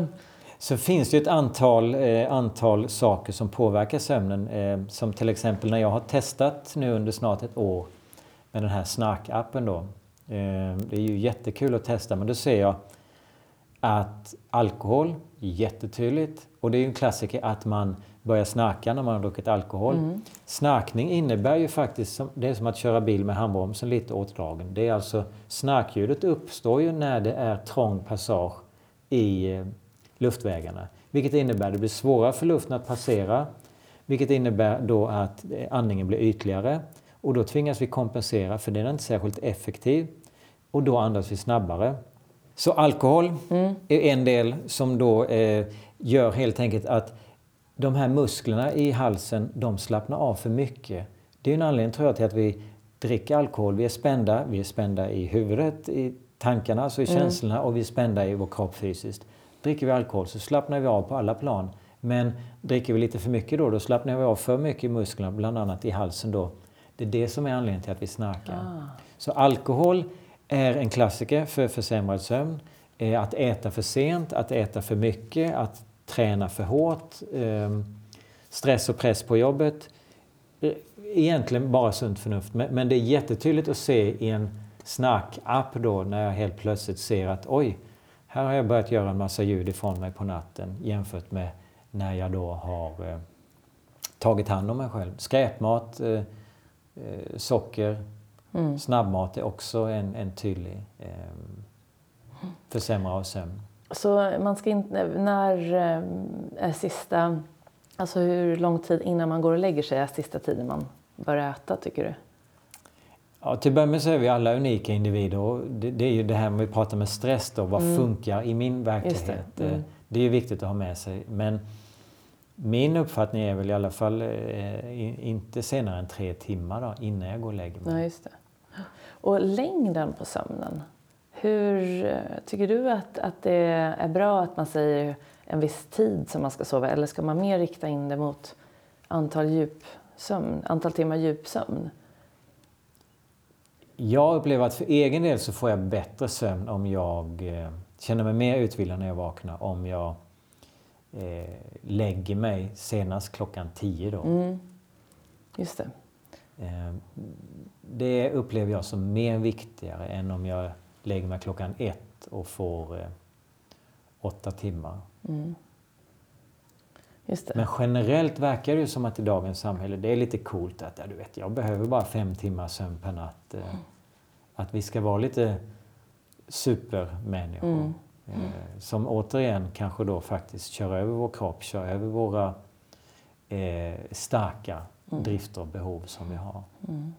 så finns det ett antal, eh, antal saker som påverkar sömnen. Eh, som till exempel när jag har testat nu under snart ett år med den här Snark-appen då. Eh, det är ju jättekul att testa men då ser jag att alkohol, jättetydligt. Och det är ju en klassiker att man börjar snarka när man har druckit alkohol. Mm. Snarkning innebär ju faktiskt, det är som att köra bil med handbromsen lite åtdragen. Det är alltså, snarkljudet uppstår ju när det är trång passage i luftvägarna. Vilket innebär att det blir svårare för luften att passera. Vilket innebär då att andningen blir ytligare. Och då tvingas vi kompensera för den är inte särskilt effektiv. Och då andas vi snabbare. Så alkohol mm. är en del som då eh, gör helt enkelt att de här musklerna i halsen, de slappnar av för mycket. Det är en anledning tror jag till att vi dricker alkohol. Vi är spända, vi är spända i huvudet, i tankarna, alltså i mm. känslorna och vi är spända i vår kropp fysiskt. Dricker vi alkohol så slappnar vi av på alla plan. Men dricker vi lite för mycket då, då slappnar vi av för mycket i musklerna, bland annat i halsen då. Det är det som är anledningen till att vi snarkar. Ah. Så alkohol är en klassiker för försämrad sömn. Att äta för sent, att äta för mycket, att träna för hårt, ehm, stress och press på jobbet. Egentligen bara sunt förnuft, men det är jättetydligt att se i en snark-app då när jag helt plötsligt ser att oj, här har jag börjat göra en massa ljud ifrån mig på natten jämfört med när jag då har eh, tagit hand om mig själv. Skräpmat, eh, eh, socker, mm. snabbmat är också en, en tydlig eh, försämrare av sömn. Så man ska inte, när eh, är sista, alltså hur lång tid innan man går och lägger sig är sista tiden man bör äta tycker du? Ja, till att börja med så är vi alla unika individer. Det, det, är ju det här med vi pratar med stress då. Vad mm. funkar i min verklighet? Det. Mm. det. är ju viktigt att ha med sig. Men min uppfattning är väl i alla fall eh, inte senare än tre timmar då, innan jag går och lägger mig. Ja, just det. Och längden på sömnen. Hur tycker du att, att det är bra att man säger en viss tid som man ska sova? Eller ska man mer rikta in det mot antal, djupsömn, antal timmar djupsömn? Jag upplever att för egen del så får jag bättre sömn om jag eh, känner mig mer utvilad när jag vaknar om jag eh, lägger mig senast klockan tio då. Mm. Just det. Eh, det upplever jag som mer viktigare än om jag lägger mig klockan ett och får eh, åtta timmar. Mm. Men generellt verkar det ju som att i dagens samhälle, det är lite coolt att ja, du vet, jag behöver bara fem timmar sömn per natt. Mm. Att vi ska vara lite supermänniskor. Mm. Mm. Som återigen kanske då faktiskt kör över vår kropp, kör över våra eh, starka mm. drifter och behov som vi har. Mm.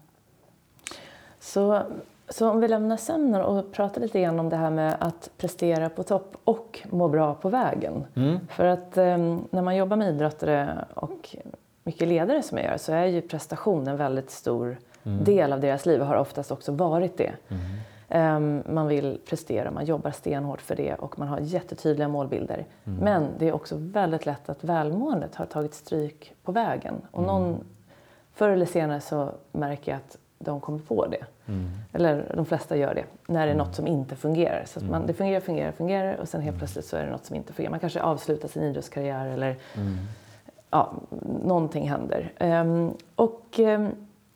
Så så om vi lämnar sömnen och pratar lite grann om det här med att prestera på topp och må bra på vägen. Mm. För att eh, när man jobbar med idrottare och mycket ledare som jag gör så är ju prestation en väldigt stor mm. del av deras liv och har oftast också varit det. Mm. Ehm, man vill prestera, man jobbar stenhårt för det och man har jättetydliga målbilder. Mm. Men det är också väldigt lätt att välmåendet har tagit stryk på vägen. Och Mm. någon, förr eller senare så märker jag att de kommer på det. Mm. Eller de flesta gör det, när det är något som inte fungerar. Så att Mm. man, det fungerar, fungerar, fungerar och sen helt plötsligt så är det något som inte fungerar. Man kanske avslutar sin idrottskarriär eller Mm. ja, någonting händer. Ehm, och ehm,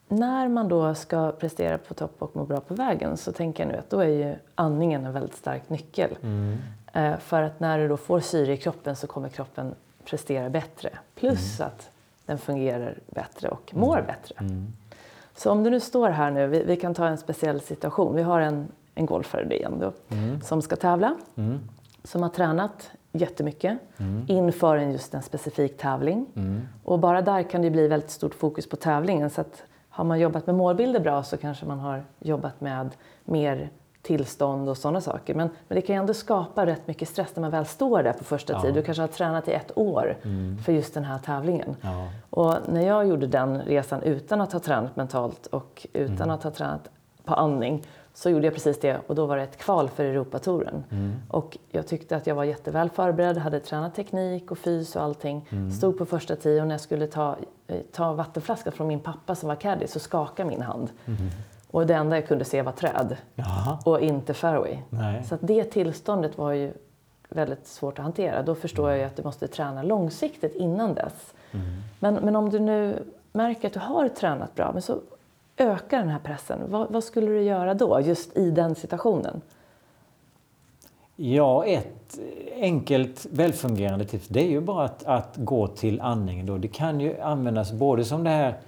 när man då ska prestera på topp och må bra på vägen så tänker jag nu att då är ju andningen en väldigt stark nyckel. Mm. Eh, för att när du då får syre i kroppen så kommer kroppen prestera bättre. Plus att den fungerar bättre och mår bättre. Så om du nu står här nu, vi, vi kan ta en speciell situation. Vi har en, en golfare det igen då, Mm. som ska tävla, Mm. som har tränat jättemycket Mm. inför en just en specifik tävling. Mm. Och bara där kan det bli väldigt stort fokus på tävlingen. Så att har man jobbat med målbilder bra så kanske man har jobbat med mer tillstånd och sådana saker. Men, men det kan ju ändå skapa rätt mycket stress när man väl står där på första Ja. tid. Du kanske har tränat i ett år Mm. för just den här tävlingen. Ja. Och när jag gjorde den resan utan att ha tränat mentalt och utan Mm. att ha tränat på andning så gjorde jag precis det och då var det ett kval för Europatouren. Mm. Och jag tyckte att jag var jätteväl förberedd, hade tränat teknik och fys och allting. Mm. Stod på första tio och när jag skulle ta, eh, ta vattenflaskan från min pappa som var caddy så skakade min hand. Mm. Och det enda jag kunde se var träd Jaha. och inte fairway. Nej. Så det tillståndet var ju väldigt svårt att hantera. Då förstår jag ju att du måste träna långsiktigt innan dess. Mm. Men, men om du nu märker att du har tränat bra, men så ökar den här pressen. Vad, vad skulle du göra då, just i den situationen? Ja, ett enkelt välfungerande tips det är ju bara att, att gå till andningen. Då. Det kan ju användas både som det här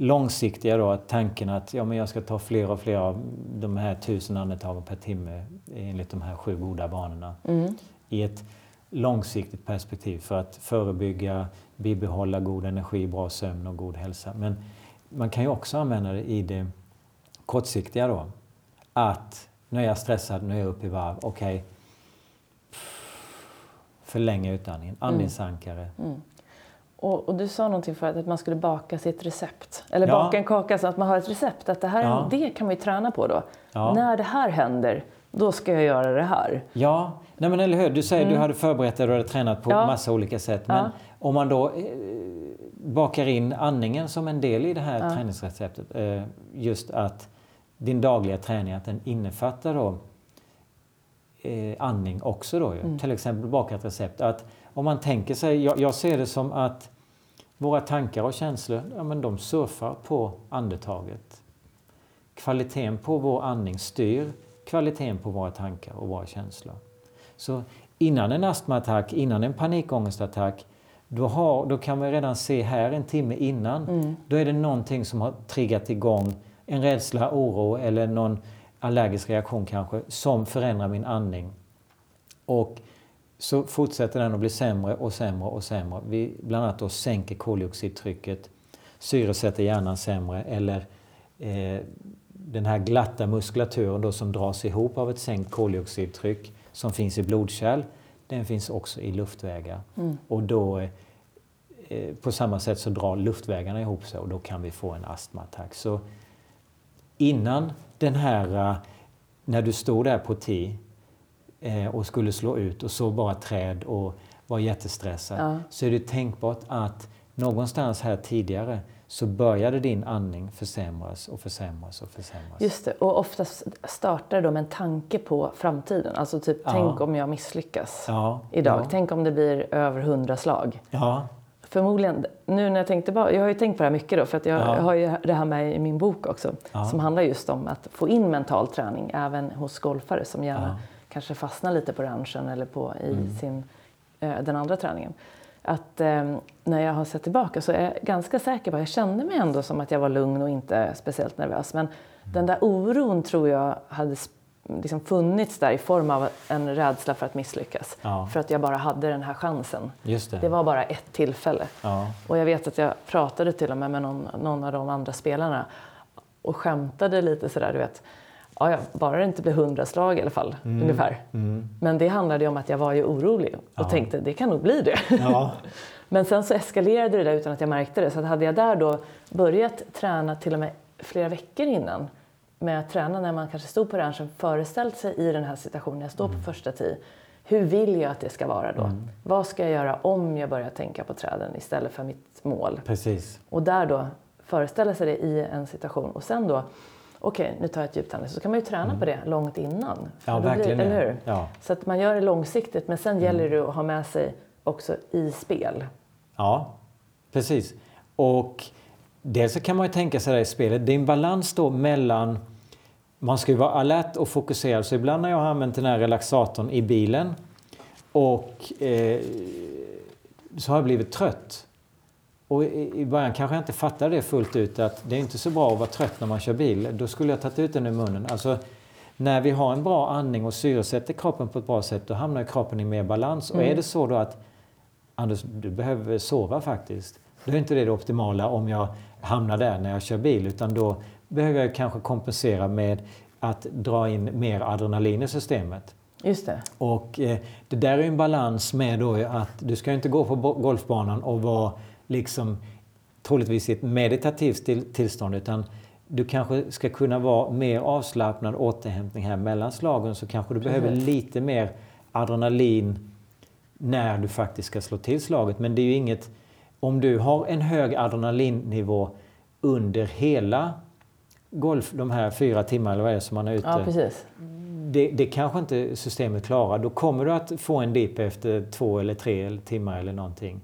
långsiktiga då, att tanken att ja, men jag ska ta fler och fler av de här tusen andetagen per timme enligt de här sju goda vanorna. Mm. I ett långsiktigt perspektiv för att förebygga, bibehålla god energi, bra sömn och god hälsa. Men man kan ju också använda det i det kortsiktiga då. Att nu är jag stressad, nu är jag uppe i varv, okej. Förlänga utandningen, andningsankare. Mm. Och, och du sa någonting förut att man skulle baka sitt recept. Eller Ja. baka en kaka så att man har ett recept. Att det, här, Ja. det kan man ju träna på då. Ja. När det här händer, då ska jag göra det här. Ja, nej men eller hur. Du säger att du hade förberett dig och hade tränat på Mm. Ja. massa olika sätt. Men om man då eh, bakar in andningen som en del i det här träningsreceptet. Eh, just att din dagliga träning, att den innefattar då eh, andning också då ju. Mm. Till exempel baka ett recept. Att om man tänker sig, jag, jag ser det som att våra tankar och känslor, ja men de surfar på andetaget. Kvaliteten på vår andning styr kvaliteten på våra tankar och våra känslor. Så innan en astmaattack, innan en panikångestattack, då, har, då kan vi redan se här en timme innan, Mm. då är det någonting som har triggat igång en rädsla, oro eller någon allergisk reaktion kanske, som förändrar min andning. Och så fortsätter den att bli sämre och sämre och sämre. Vi bland annat då sänker koldioxidtrycket, syresätter hjärnan sämre eller eh, den här glatta muskulaturen då som dras ihop av ett sänkt koldioxidtryck som finns i blodkärl, den finns också i luftvägar. Mm. Och då eh, på samma sätt så drar luftvägarna ihop sig och då kan vi få en astmaattack. Så innan den här, eh, när du stod där på T eh, och skulle slå ut och såg bara träd och var jättestressad, Ja. så är det tänkbart att någonstans här tidigare så började din andning försämras och försämras och försämras. Just det, och oftast startar det med en tanke på framtiden. Alltså typ, Ja. tänk om jag misslyckas Ja, idag. ja. Tänk om det blir över hundra slag. Ja, Förmodligen, nu när jag tänkte bara, jag har ju tänkt på det här mycket då, för att jag Ja. har ju det här med i min bok också, som handlar just om att få in mental träning även hos golfare som gärna. Kanske fastnar lite på ranchen eller på, i Mm. sin, eh, den andra träningen. Att eh, när jag har sett tillbaka så är jag ganska säker på att jag kände mig ändå som att jag var lugn och inte speciellt nervös. Men den där oron tror jag hade liksom funnits där i form av en rädsla för att misslyckas. Ja. För att jag bara hade den här chansen. det. Det var bara ett tillfälle. Ja, Och jag vet att jag pratade till och med med någon, någon av de andra spelarna och skämtade lite sådär, du vet. Ja, bara det inte blir hundra slag i alla fall, ungefär. mm. Men det handlade ju om att jag var ju orolig och Ja. tänkte det kan nog bli det. ja. Men sen så eskalerade det där utan att jag märkte det. Så hade jag där då börjat träna till och med flera veckor innan med att träna när man kanske stod på ranchen föreställt sig i den här situationen, jag står på första tee, hur vill jag att det ska vara då? Vad ska jag göra om jag börjar tänka på träden istället för mitt mål? Precis. Och där då föreställa sig det i en situation och sen då Okej, nu tar jag ett djupt andetag. Så kan man ju träna på det långt innan. Ja, då blir- verkligen Eller hur? Ja. Så att man gör det långsiktigt men sen gäller det att ha med sig också i spel. Ja, precis. Och dels så kan man ju tänka sig det i spelet. Det är en balans då mellan man ska ju vara alert och fokuserad. Så ibland när jag har använt den här relaxatorn i bilen och eh, så har jag blivit trött. Och i början kanske jag inte fattade det fullt ut att det är inte så bra att vara trött när man kör bil. Då skulle jag tagit ut den ur munnen. Alltså, när vi har en bra andning och syresätter kroppen på ett bra sätt då hamnar kroppen i mer balans. Och är det så då att Anders, du behöver sova faktiskt. Då är inte det det optimala om jag hamnar där när jag kör bil utan då behöver jag kanske kompensera med att dra in mer adrenalin i systemet. Just det. Och eh, det där är en balans med då att du ska inte gå på golfbanan och vara liksom troligtvis i ett meditativt till, tillstånd utan du kanske ska kunna vara mer avslappnad återhämtning här mellan slagen så kanske du behöver lite mer adrenalin när du faktiskt ska slå till slaget. Men det är ju inget... Om du har en hög adrenalinnivå under hela golf, de här fyra timmarna eller vad det är som man är ute. Ja, precis. Det, det kanske inte systemet klarar. Då kommer du att få en dipp efter två eller tre timmar eller någonting.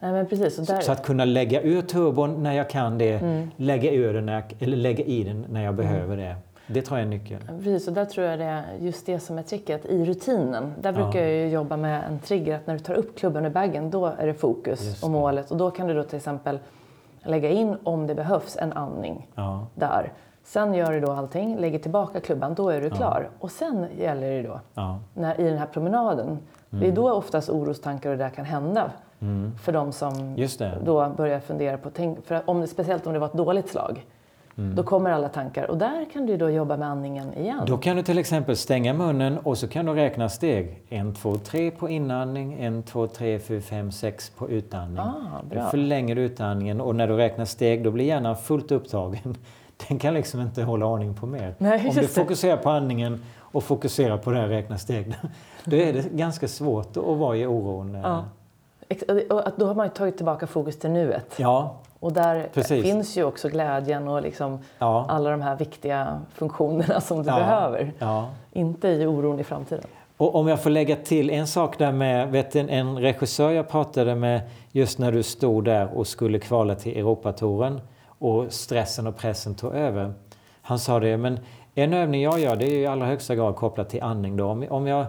Nej, precis. Där, Så att kunna lägga ur turbon när jag kan det, Mm. lägga ur den när jag, eller lägga i den när jag behöver det. Det tror jag är nyckeln. Precis, och där tror jag det är just det som är tricket i rutinen. Där brukar jag ju jobba med en trigger att när du tar upp klubban ur bagen då är det fokus Just och det. målet och då kan du då till exempel lägga in om det behövs en andning Ja, där. Sen gör du då allting, lägger tillbaka klubban, då är du klar. Och sen gäller det då ja, när, i den här promenaden. Det Mm. är då oftast orostankar och det där kan hända för de som då börjar fundera på, tänk, för om, speciellt om det var ett dåligt slag. Mm. Då kommer alla tankar och där kan du då jobba med andningen igen. Då kan du till exempel stänga munnen och så kan du räkna steg. En, två, tre på inandning, en, två, tre, fyra, fem, sex på utandning. Ah, Då bra. förlänger du utandningen och när du räknar steg då blir hjärnan fullt upptagen. Den kan liksom inte hålla ordning på mer. Nej, Om du det. fokuserar på andningen och fokuserar på det här räkna steg, då är det ganska svårt att vara i oron. Ja. Och då har man tagit tillbaka fokus till nuet. ja, Och där Precis. finns ju också glädjen och liksom ja, alla de här viktiga funktionerna som du Ja. behöver. ja. Inte i oron i framtiden. Och om jag får lägga till en sak där med, vet du, en regissör jag pratade med just när du stod där och skulle kvala till Europatouren och stressen och pressen tog över. Han sa det, men en övning jag gör det är i allra högsta grad kopplat till andning då. Om, om jag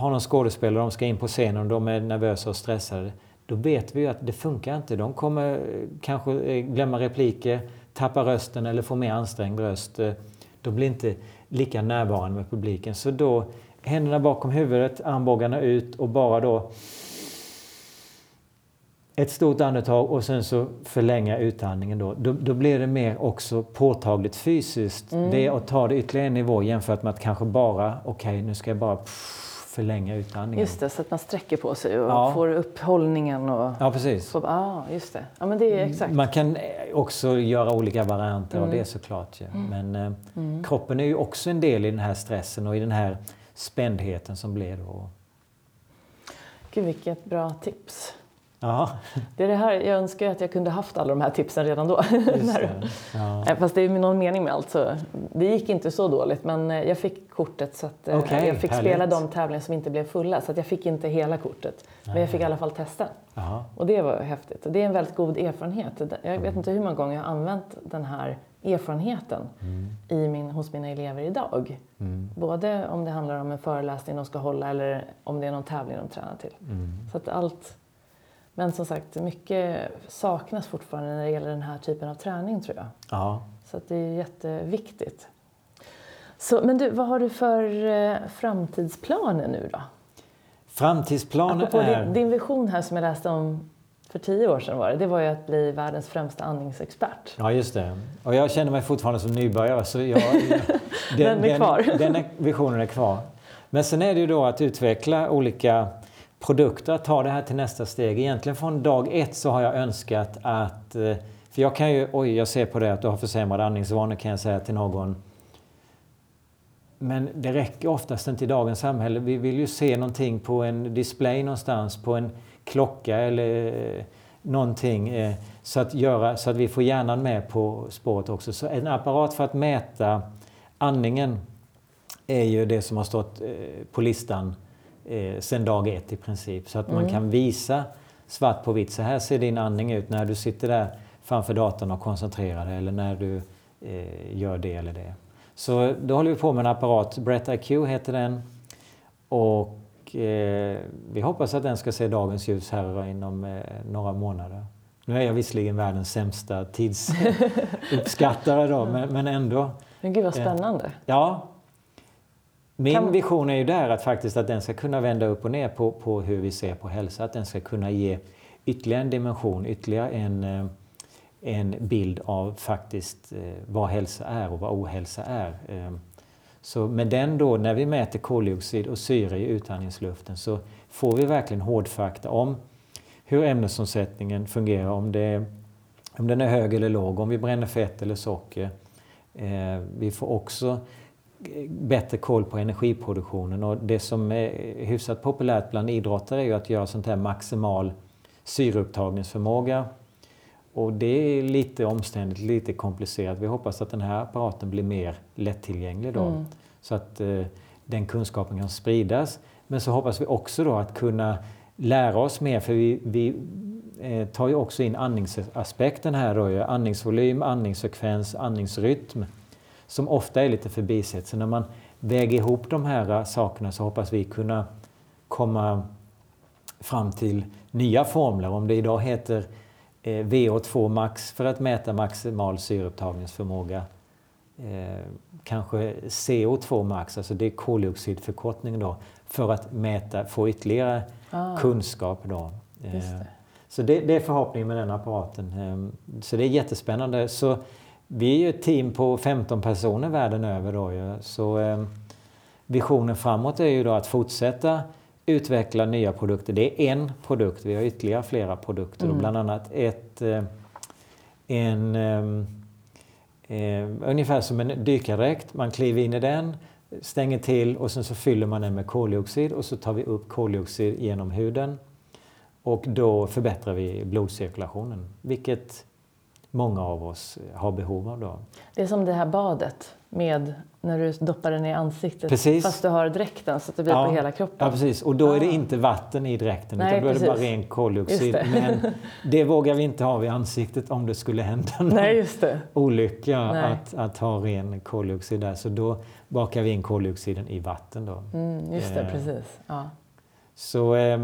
har någon skådespelare, de ska in på scenen och de är nervösa och stressade. Då vet vi ju att det funkar inte. De kommer eh, kanske eh, glömma repliker, tappa rösten eller få mer ansträngd röst. Eh, De blir inte lika närvarande med publiken. Så då händerna bakom huvudet, armbågarna ut och bara då ett stort andetag och sen så förlänga utandningen då. Då, då blir det mer också påtagligt fysiskt. Mm. Det är att ta det ytterligare en nivå jämfört med att kanske bara, okej nu ska jag bara pff, förlänga utandningen. Just det, så att man sträcker på sig och Ja. får upp hållningen. Och Ja, precis. får, ah, just det. Ja, men det är exakt. Man kan eh, också göra olika varianter av Mm. det såklart. Ja. Men eh, kroppen är ju också en del i den här stressen och i den här spändheten som blir då. Gud, vilket bra tips. Ja, Det är det här, jag önskar att jag kunde haft alla de här tipsen redan då. det. Ja. Fast det är någon mening med allt. Så det gick inte så dåligt men eh, jag fick kortet så att eh, Okej, jag fick härligt. spela de tävlingar som inte blev fulla. Så att jag fick inte hela kortet. Men jag fick i alla fall testa. Jaha. Och det var häftigt. Och det är en väldigt god erfarenhet. Jag Mm. vet inte hur många gånger jag har använt den här erfarenheten i min, hos mina elever idag. Mm. Både om det handlar om en föreläsning de ska hålla eller om det är någon tävling de tränar till. Mm. Så att allt... Men som sagt, mycket saknas fortfarande när det gäller den här typen av träning tror jag. Ja. Så att det är jätteviktigt. Så, men du, vad har du för eh, framtidsplaner nu då? Framtidsplaner Apropå är... din, din vision här som jag läste om för tio år sedan var det, det var ju att bli världens främsta andningsexpert. Ja, just det. Och jag känner mig fortfarande som nybörjare så jag, Den är kvar. Den, den visionen är kvar. Men sen är det ju då att utveckla olika produkter, att ta det här till nästa steg. Egentligen från dag ett så har jag önskat att... Eh, för jag kan ju, oj jag ser på det att du har försämrade andningsvanor kan jag säga till någon. men det räcker oftast inte i dagens samhälle. Vi vill ju se någonting på en display någonstans, på en klocka eller eh, någonting. Eh, så att, göra, så att vi får hjärnan med på spåret också. Så en apparat för att mäta andningen är ju det som har stått på listan sedan dag ett i princip. Så att mm. man kan visa svart på vitt. Så här ser din andning ut när du sitter där framför datorn och koncentrerar dig eller när du eh, gör det eller det. Så då håller vi på med en apparat, Brett IQ heter den. Och eh, vi hoppas att den ska se dagens ljus här inom eh, några månader. Nu är jag visserligen världens sämsta tidsuppskattare då, men, men ändå. Men gud vad eh, spännande. ja. Min kan... vision är ju där att faktiskt att den ska kunna vända upp och ner på, på hur vi ser på hälsa. Att den ska kunna ge ytterligare en dimension, ytterligare en eh, en bild av faktiskt eh, vad hälsa är och vad ohälsa är. Eh, så med den då, när vi mäter koldioxid och syre i utandningsluften så får vi verkligen hårdfakta om hur ämnesomsättningen fungerar, om, det, om den är hög eller låg, om vi bränner fett eller socker. Eh, vi får också bättre koll på energiproduktionen och det som är hyfsat populärt bland idrottare är ju att göra sånt här maximal syreupptagningsförmåga och det är lite omständigt, lite komplicerat. Vi hoppas att den här apparaten blir mer lättillgänglig då. Mm. Så att eh, den kunskapen kan spridas. Men så hoppas vi också då att kunna lära oss mer för vi, vi eh, tar ju också in andningsaspekten här då. Andningsvolym, andningsfrekvens, andningsrytm. Som ofta är lite förbisett. Så när man väger ihop de här sakerna så hoppas vi kunna komma fram till nya formler. Om det idag heter eh, VO2 max för att mäta maximal syreupptagningsförmåga. Eh, kanske CO2 max, alltså det är koldioxidförkortning då, för att mäta, få ytterligare ah. kunskap. Då. Eh, det. Så det, det, är förhoppningen med den apparaten. Eh, så det är jättespännande. Så vi är ju ett team på 15 personer världen över. Då, så eh, visionen framåt är ju då att fortsätta utveckla nya produkter. Det är en produkt, vi har ytterligare flera produkter. Mm. Bland annat ett, eh, en, eh, ungefär som en dykardräkt. Man kliver in i den, stänger till och sen så fyller man den med koldioxid och så tar vi upp koldioxid genom huden. Och då förbättrar vi blodcirkulationen, vilket många av oss har behov av. Då. Det är som det här badet med när du doppar den i ansiktet precis. fast du har dräkten så att det blir ja. på hela kroppen. Ja, precis. Och då är det ah. inte vatten i dräkten Nej, utan då precis. är det bara ren koldioxid. Det. Men det vågar vi inte ha vid ansiktet om det skulle hända någon Nej, olycka att, att ha ren koldioxid där. Så då bakar vi in koldioxiden i vatten. Då. Mm, just det, eh. precis. Ja. Så eh,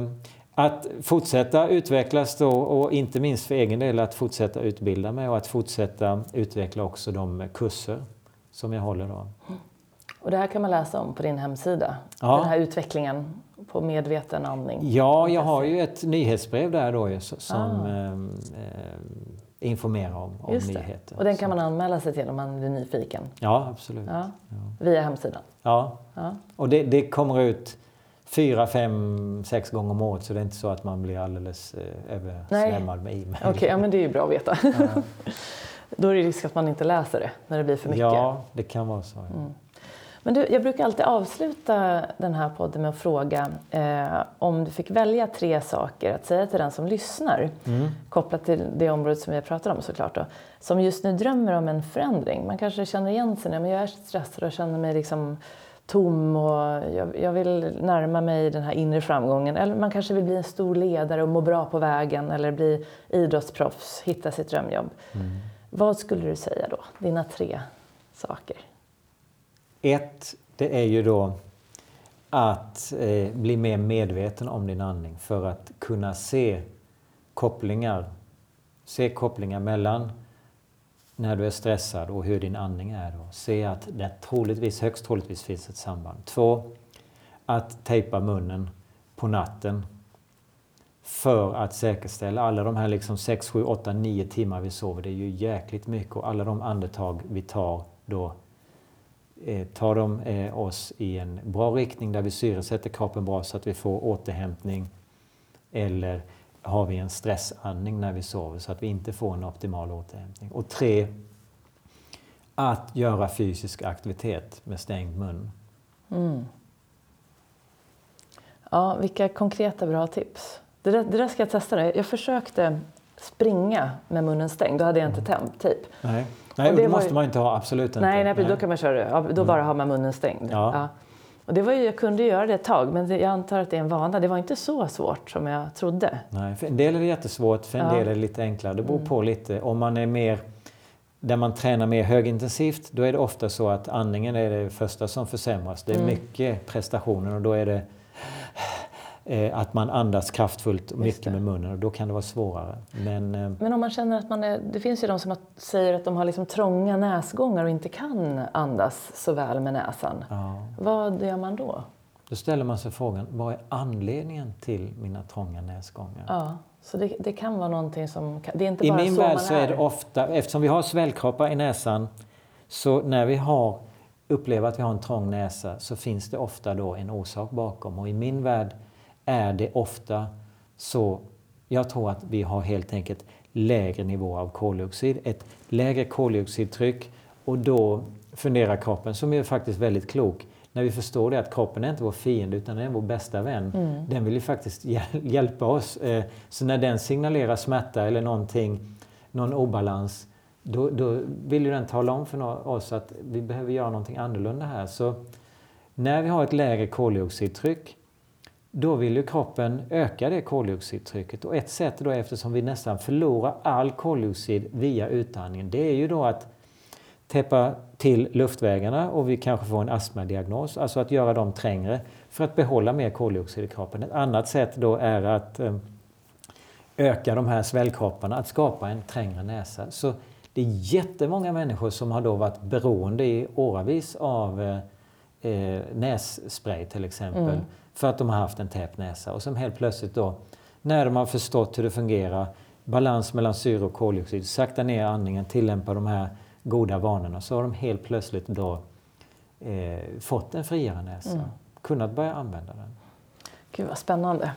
att fortsätta utvecklas då och inte minst för egen del att fortsätta utbilda mig och att fortsätta utveckla också de kurser som jag håller då. Och det här kan man läsa om på din hemsida? Ja. Den här utvecklingen på medveten andning? Ja, jag har ju ett nyhetsbrev där då som ah. Ehm, eh, informerar om, om nyheter. Och den kan man anmäla sig till om man blir nyfiken? Ja, absolut. Ja. Ja. Via hemsidan? Ja, ja. och det, det, kommer ut fyra, fem, sex gånger om året så det är inte så att man blir alldeles eh, översvämmad med e-mail. Okej, okay, ja, men det är ju bra att veta. Ja. Då är det risk att man inte läser det när det blir för mycket. Ja, det kan vara så. Mm. Men du, jag brukar alltid avsluta den här podden med att fråga eh, om du fick välja tre saker att säga till den som lyssnar, mm. kopplat till det området som vi har pratat om såklart, då, som just nu drömmer om en förändring. Man kanske känner igen sig när jag är stressad och känner mig liksom tom och jag, jag, vill närma mig den här inre framgången. Eller man kanske vill bli en stor ledare och må bra på vägen eller bli idrottsproffs, hitta sitt drömjobb. Mm. Vad skulle du säga då? Dina tre saker? Ett, det är ju då att eh, bli mer medveten om din andning för att kunna se kopplingar. Se kopplingar mellan när du är stressad och hur din andning är. Då. Se att det troligtvis, högst troligtvis finns ett samband. Två, att tejpa munnen på natten för att säkerställa alla de här liksom 6, 7, 8, 9 timmar vi sover. Det är ju jäkligt mycket och alla de andetag vi tar då eh, tar de eh, oss i en bra riktning där vi syresätter kroppen bra så att vi får återhämtning eller har vi en stressandning när vi sover så att vi inte får en optimal återhämtning. Och tre, att göra fysisk aktivitet med stängd mun. Ja, vilka konkreta bra tips. Det där, det där ska jag testa nu. Jag försökte springa med munnen stängd. Då hade jag inte temp, tejp. Nej, nej Och och det var måste ju- man inte ha. Absolut inte. Nej, nej, då kan man köra det. Ja, Då bara har man munnen stängd. Ja. Och det var ju, jag kunde göra det ett tag, men det, jag antar att det är en vana. Det var inte så svårt som jag trodde. Nej, för en del är det jättesvårt, för en Ja. Mm. del är det lite enklare. Det beror på lite. Om man är mer där man tränar mer högintensivt, då är det ofta så att andningen är det första som försämras. Det är Mm. mycket prestationen och då är det att man andas kraftfullt och mycket med munnen och då kan det vara svårare. Men eh, Men om man känner att man är... Det finns ju de som säger att de har liksom trånga näsgångar och inte kan andas så väl med näsan. ja, Vad gör man då? då ställer man sig frågan, vad är anledningen till mina trånga näsgångar? Ja, så det, det kan vara någonting som... Det är inte I bara min så värld så är det ofta, eftersom vi har svällkroppar i näsan, så när vi har, upplever att vi har en trång näsa så finns det ofta då en orsak bakom. Och i min värld är det ofta så, jag tror att vi har helt enkelt lägre nivå av koldioxid, ett lägre koldioxidtryck och då funderar kroppen, som är faktiskt väldigt klok, när vi förstår det att kroppen är inte vår fiende utan den är vår bästa vän. Den vill ju faktiskt hjäl- hjälpa oss. Eh, Så när den signalerar smärta eller någonting, någon obalans, då, då vill ju den tala om för oss att vi behöver göra någonting annorlunda här. Så när vi har ett lägre koldioxidtryck, då vill ju kroppen öka det koldioxidtrycket. Och ett sätt då, eftersom vi nästan förlorar all koldioxid via utandningen, det är ju då att täppa till luftvägarna och vi kanske får en astmadiagnos, alltså att göra dem trängre för att behålla mer koldioxid i kroppen. Ett annat sätt då är att eh, öka de här svällkropparna, att skapa en trängre näsa. Så det är jättemånga människor som har då varit beroende i åravis av eh, eh nässpray till exempel, mm för att de har haft en tät näsa. Och som helt plötsligt då, när de har förstått hur det fungerar, balans mellan syre och koldioxid, sakta ner andningen, tillämpa de här goda vanorna, så har de helt plötsligt då eh, fått en friare näsa. Kunnat börja använda den. Gud vad spännande.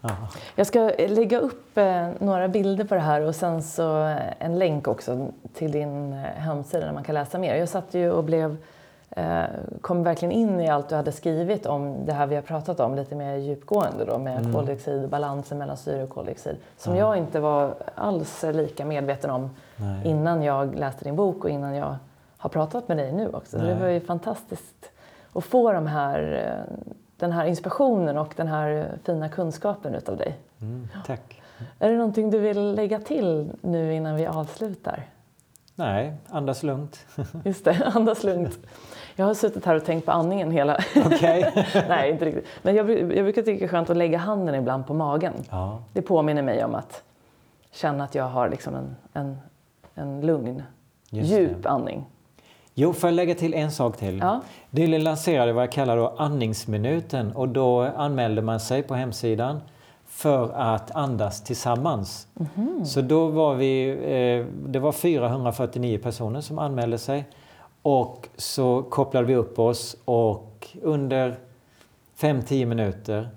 Ja. Jag ska lägga upp eh, några bilder på det här och sen så eh, en länk också till din eh, hemsida där man kan läsa mer. Jag satt ju och blev, kom verkligen in i allt du hade skrivit om det här vi har pratat om lite mer djupgående då med koldioxid och balansen mellan syre och koldioxid. Som jag inte var alls lika medveten om Nej. innan jag läste din bok och innan jag har pratat med dig nu också. Så det Nej. var ju fantastiskt att få de här, eh, den här inspirationen och den här fina kunskapen utav dig. Mm, tack. Är det någonting du vill lägga till nu innan vi avslutar? Nej, andas lugnt. Just det, andas lugnt. Jag har suttit här och tänkt på andningen hela... Okej. Nej, inte riktigt. Men jag, jag brukar tycka det är skönt att lägga handen ibland på magen. Ja, Det påminner mig om att känna att jag har liksom en, en, en lugn, Just djup det. andning. Jo, får jag lägga till en sak till? Ja. Nyligen lanserade vad jag kallar då andningsminuten och då anmälde man sig på hemsidan för att andas tillsammans. Mhm. Så då var vi, eh, det var 449 personer som anmälde sig och så kopplade vi upp oss och under 5-10 minuter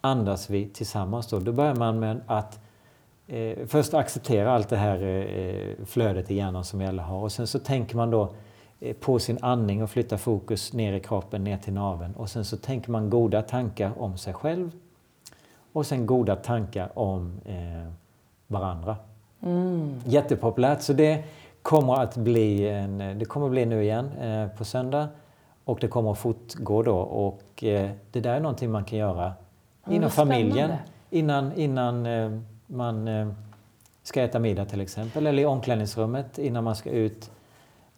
andas vi tillsammans. Då, då börjar man med att eh, först acceptera allt det här eh, flödet i hjärnan som vi alla har och sen så tänker man då eh, på sin andning och flyttar fokus ner i kroppen, ner till naveln. Och sen så tänker man goda tankar om sig själv och sen goda tankar om eh, varandra. Jättepopulärt, så det kommer att bli, en, det kommer att bli nu igen eh, på söndag och det kommer att fortgå då och eh, det där är någonting man kan göra Men inom familjen innan, innan eh, man eh, ska äta middag till exempel eller i omklädningsrummet innan man ska ut.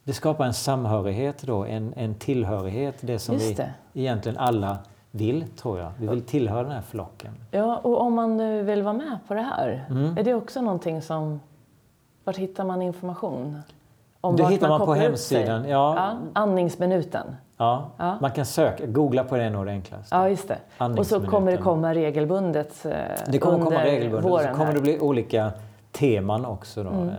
Det skapar en samhörighet då, en, en tillhörighet, det som Just vi det. egentligen alla vill tror jag. Vi vill tillhöra den här flocken. Ja, och om man nu vill vara med på det här, Mm. är det också någonting som... Vart hittar man information? Om Det hittar man på upp sig? hemsidan, ja. ja. Andningsminuten. Ja, Ja. Man kan söka, googla på det är nog det enklaste. Ja, just det. Och så kommer det komma regelbundet eh, Det kommer under komma regelbundet. Så våren kommer här. det bli olika teman också. Då. Mm. Eh,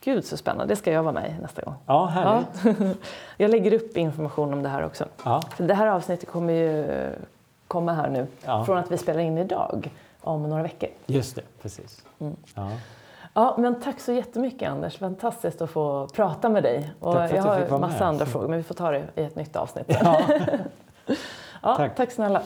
Gud så spännande, det ska jag vara med i nästa gång. Ja, härligt. Ja. jag lägger upp information om det här också. Ja. För det här avsnittet kommer ju komma här nu Ja. från att vi spelar in idag om några veckor. Just det, precis. Mm. Ja. Men tack så jättemycket Anders. Fantastiskt att få prata med dig. Och Tack för att jag har vara massa med. andra frågor men vi får ta det i ett nytt avsnitt. Ja. Ja, tack. tack snälla.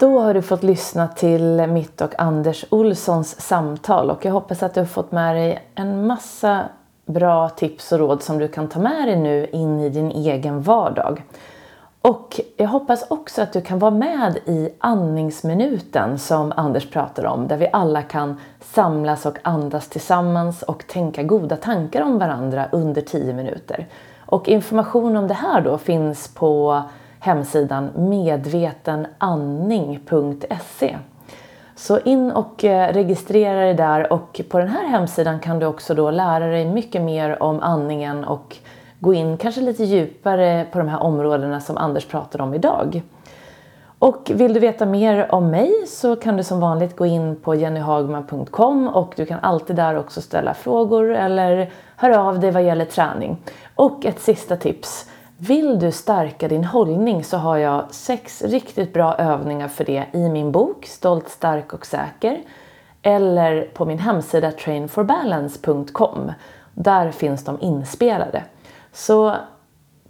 Då har du fått lyssna till mitt och Anders Olssons samtal och jag hoppas att du har fått med dig en massa bra tips och råd som du kan ta med dig nu in i din egen vardag. Och jag hoppas också att du kan vara med i andningsminuten som Anders pratar om, där vi alla kan samlas och andas tillsammans och tänka goda tankar om varandra under 10 minuter. Och information om det här då finns på hemsidan medvetenandning.se. Så in och eh, registrera dig där och på den här hemsidan kan du också då lära dig mycket mer om andningen och gå in kanske lite djupare på de här områdena som Anders pratar om idag. Och vill du veta mer om mig så kan du som vanligt gå in på jennyhagman.com och du kan alltid där också ställa frågor eller höra av dig vad gäller träning. Och ett sista tips. Vill du stärka din hållning så har jag sex riktigt bra övningar för det i min bok Stolt, stark och säker eller på min hemsida trainforbalance.com. Där finns de inspelade. Så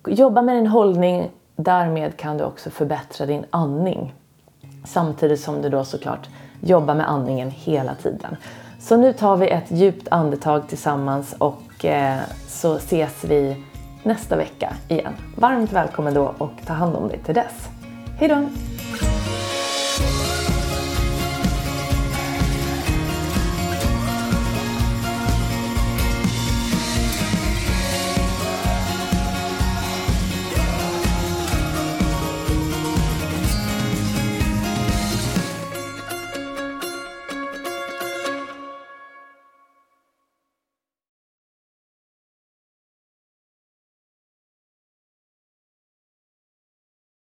jobba med din hållning, därmed kan du också förbättra din andning. Samtidigt som du då såklart jobbar med andningen hela tiden. Så nu tar vi ett djupt andetag tillsammans och eh, så ses vi nästa vecka igen. Varmt välkommen då och ta hand om dig till dess. Hejdå!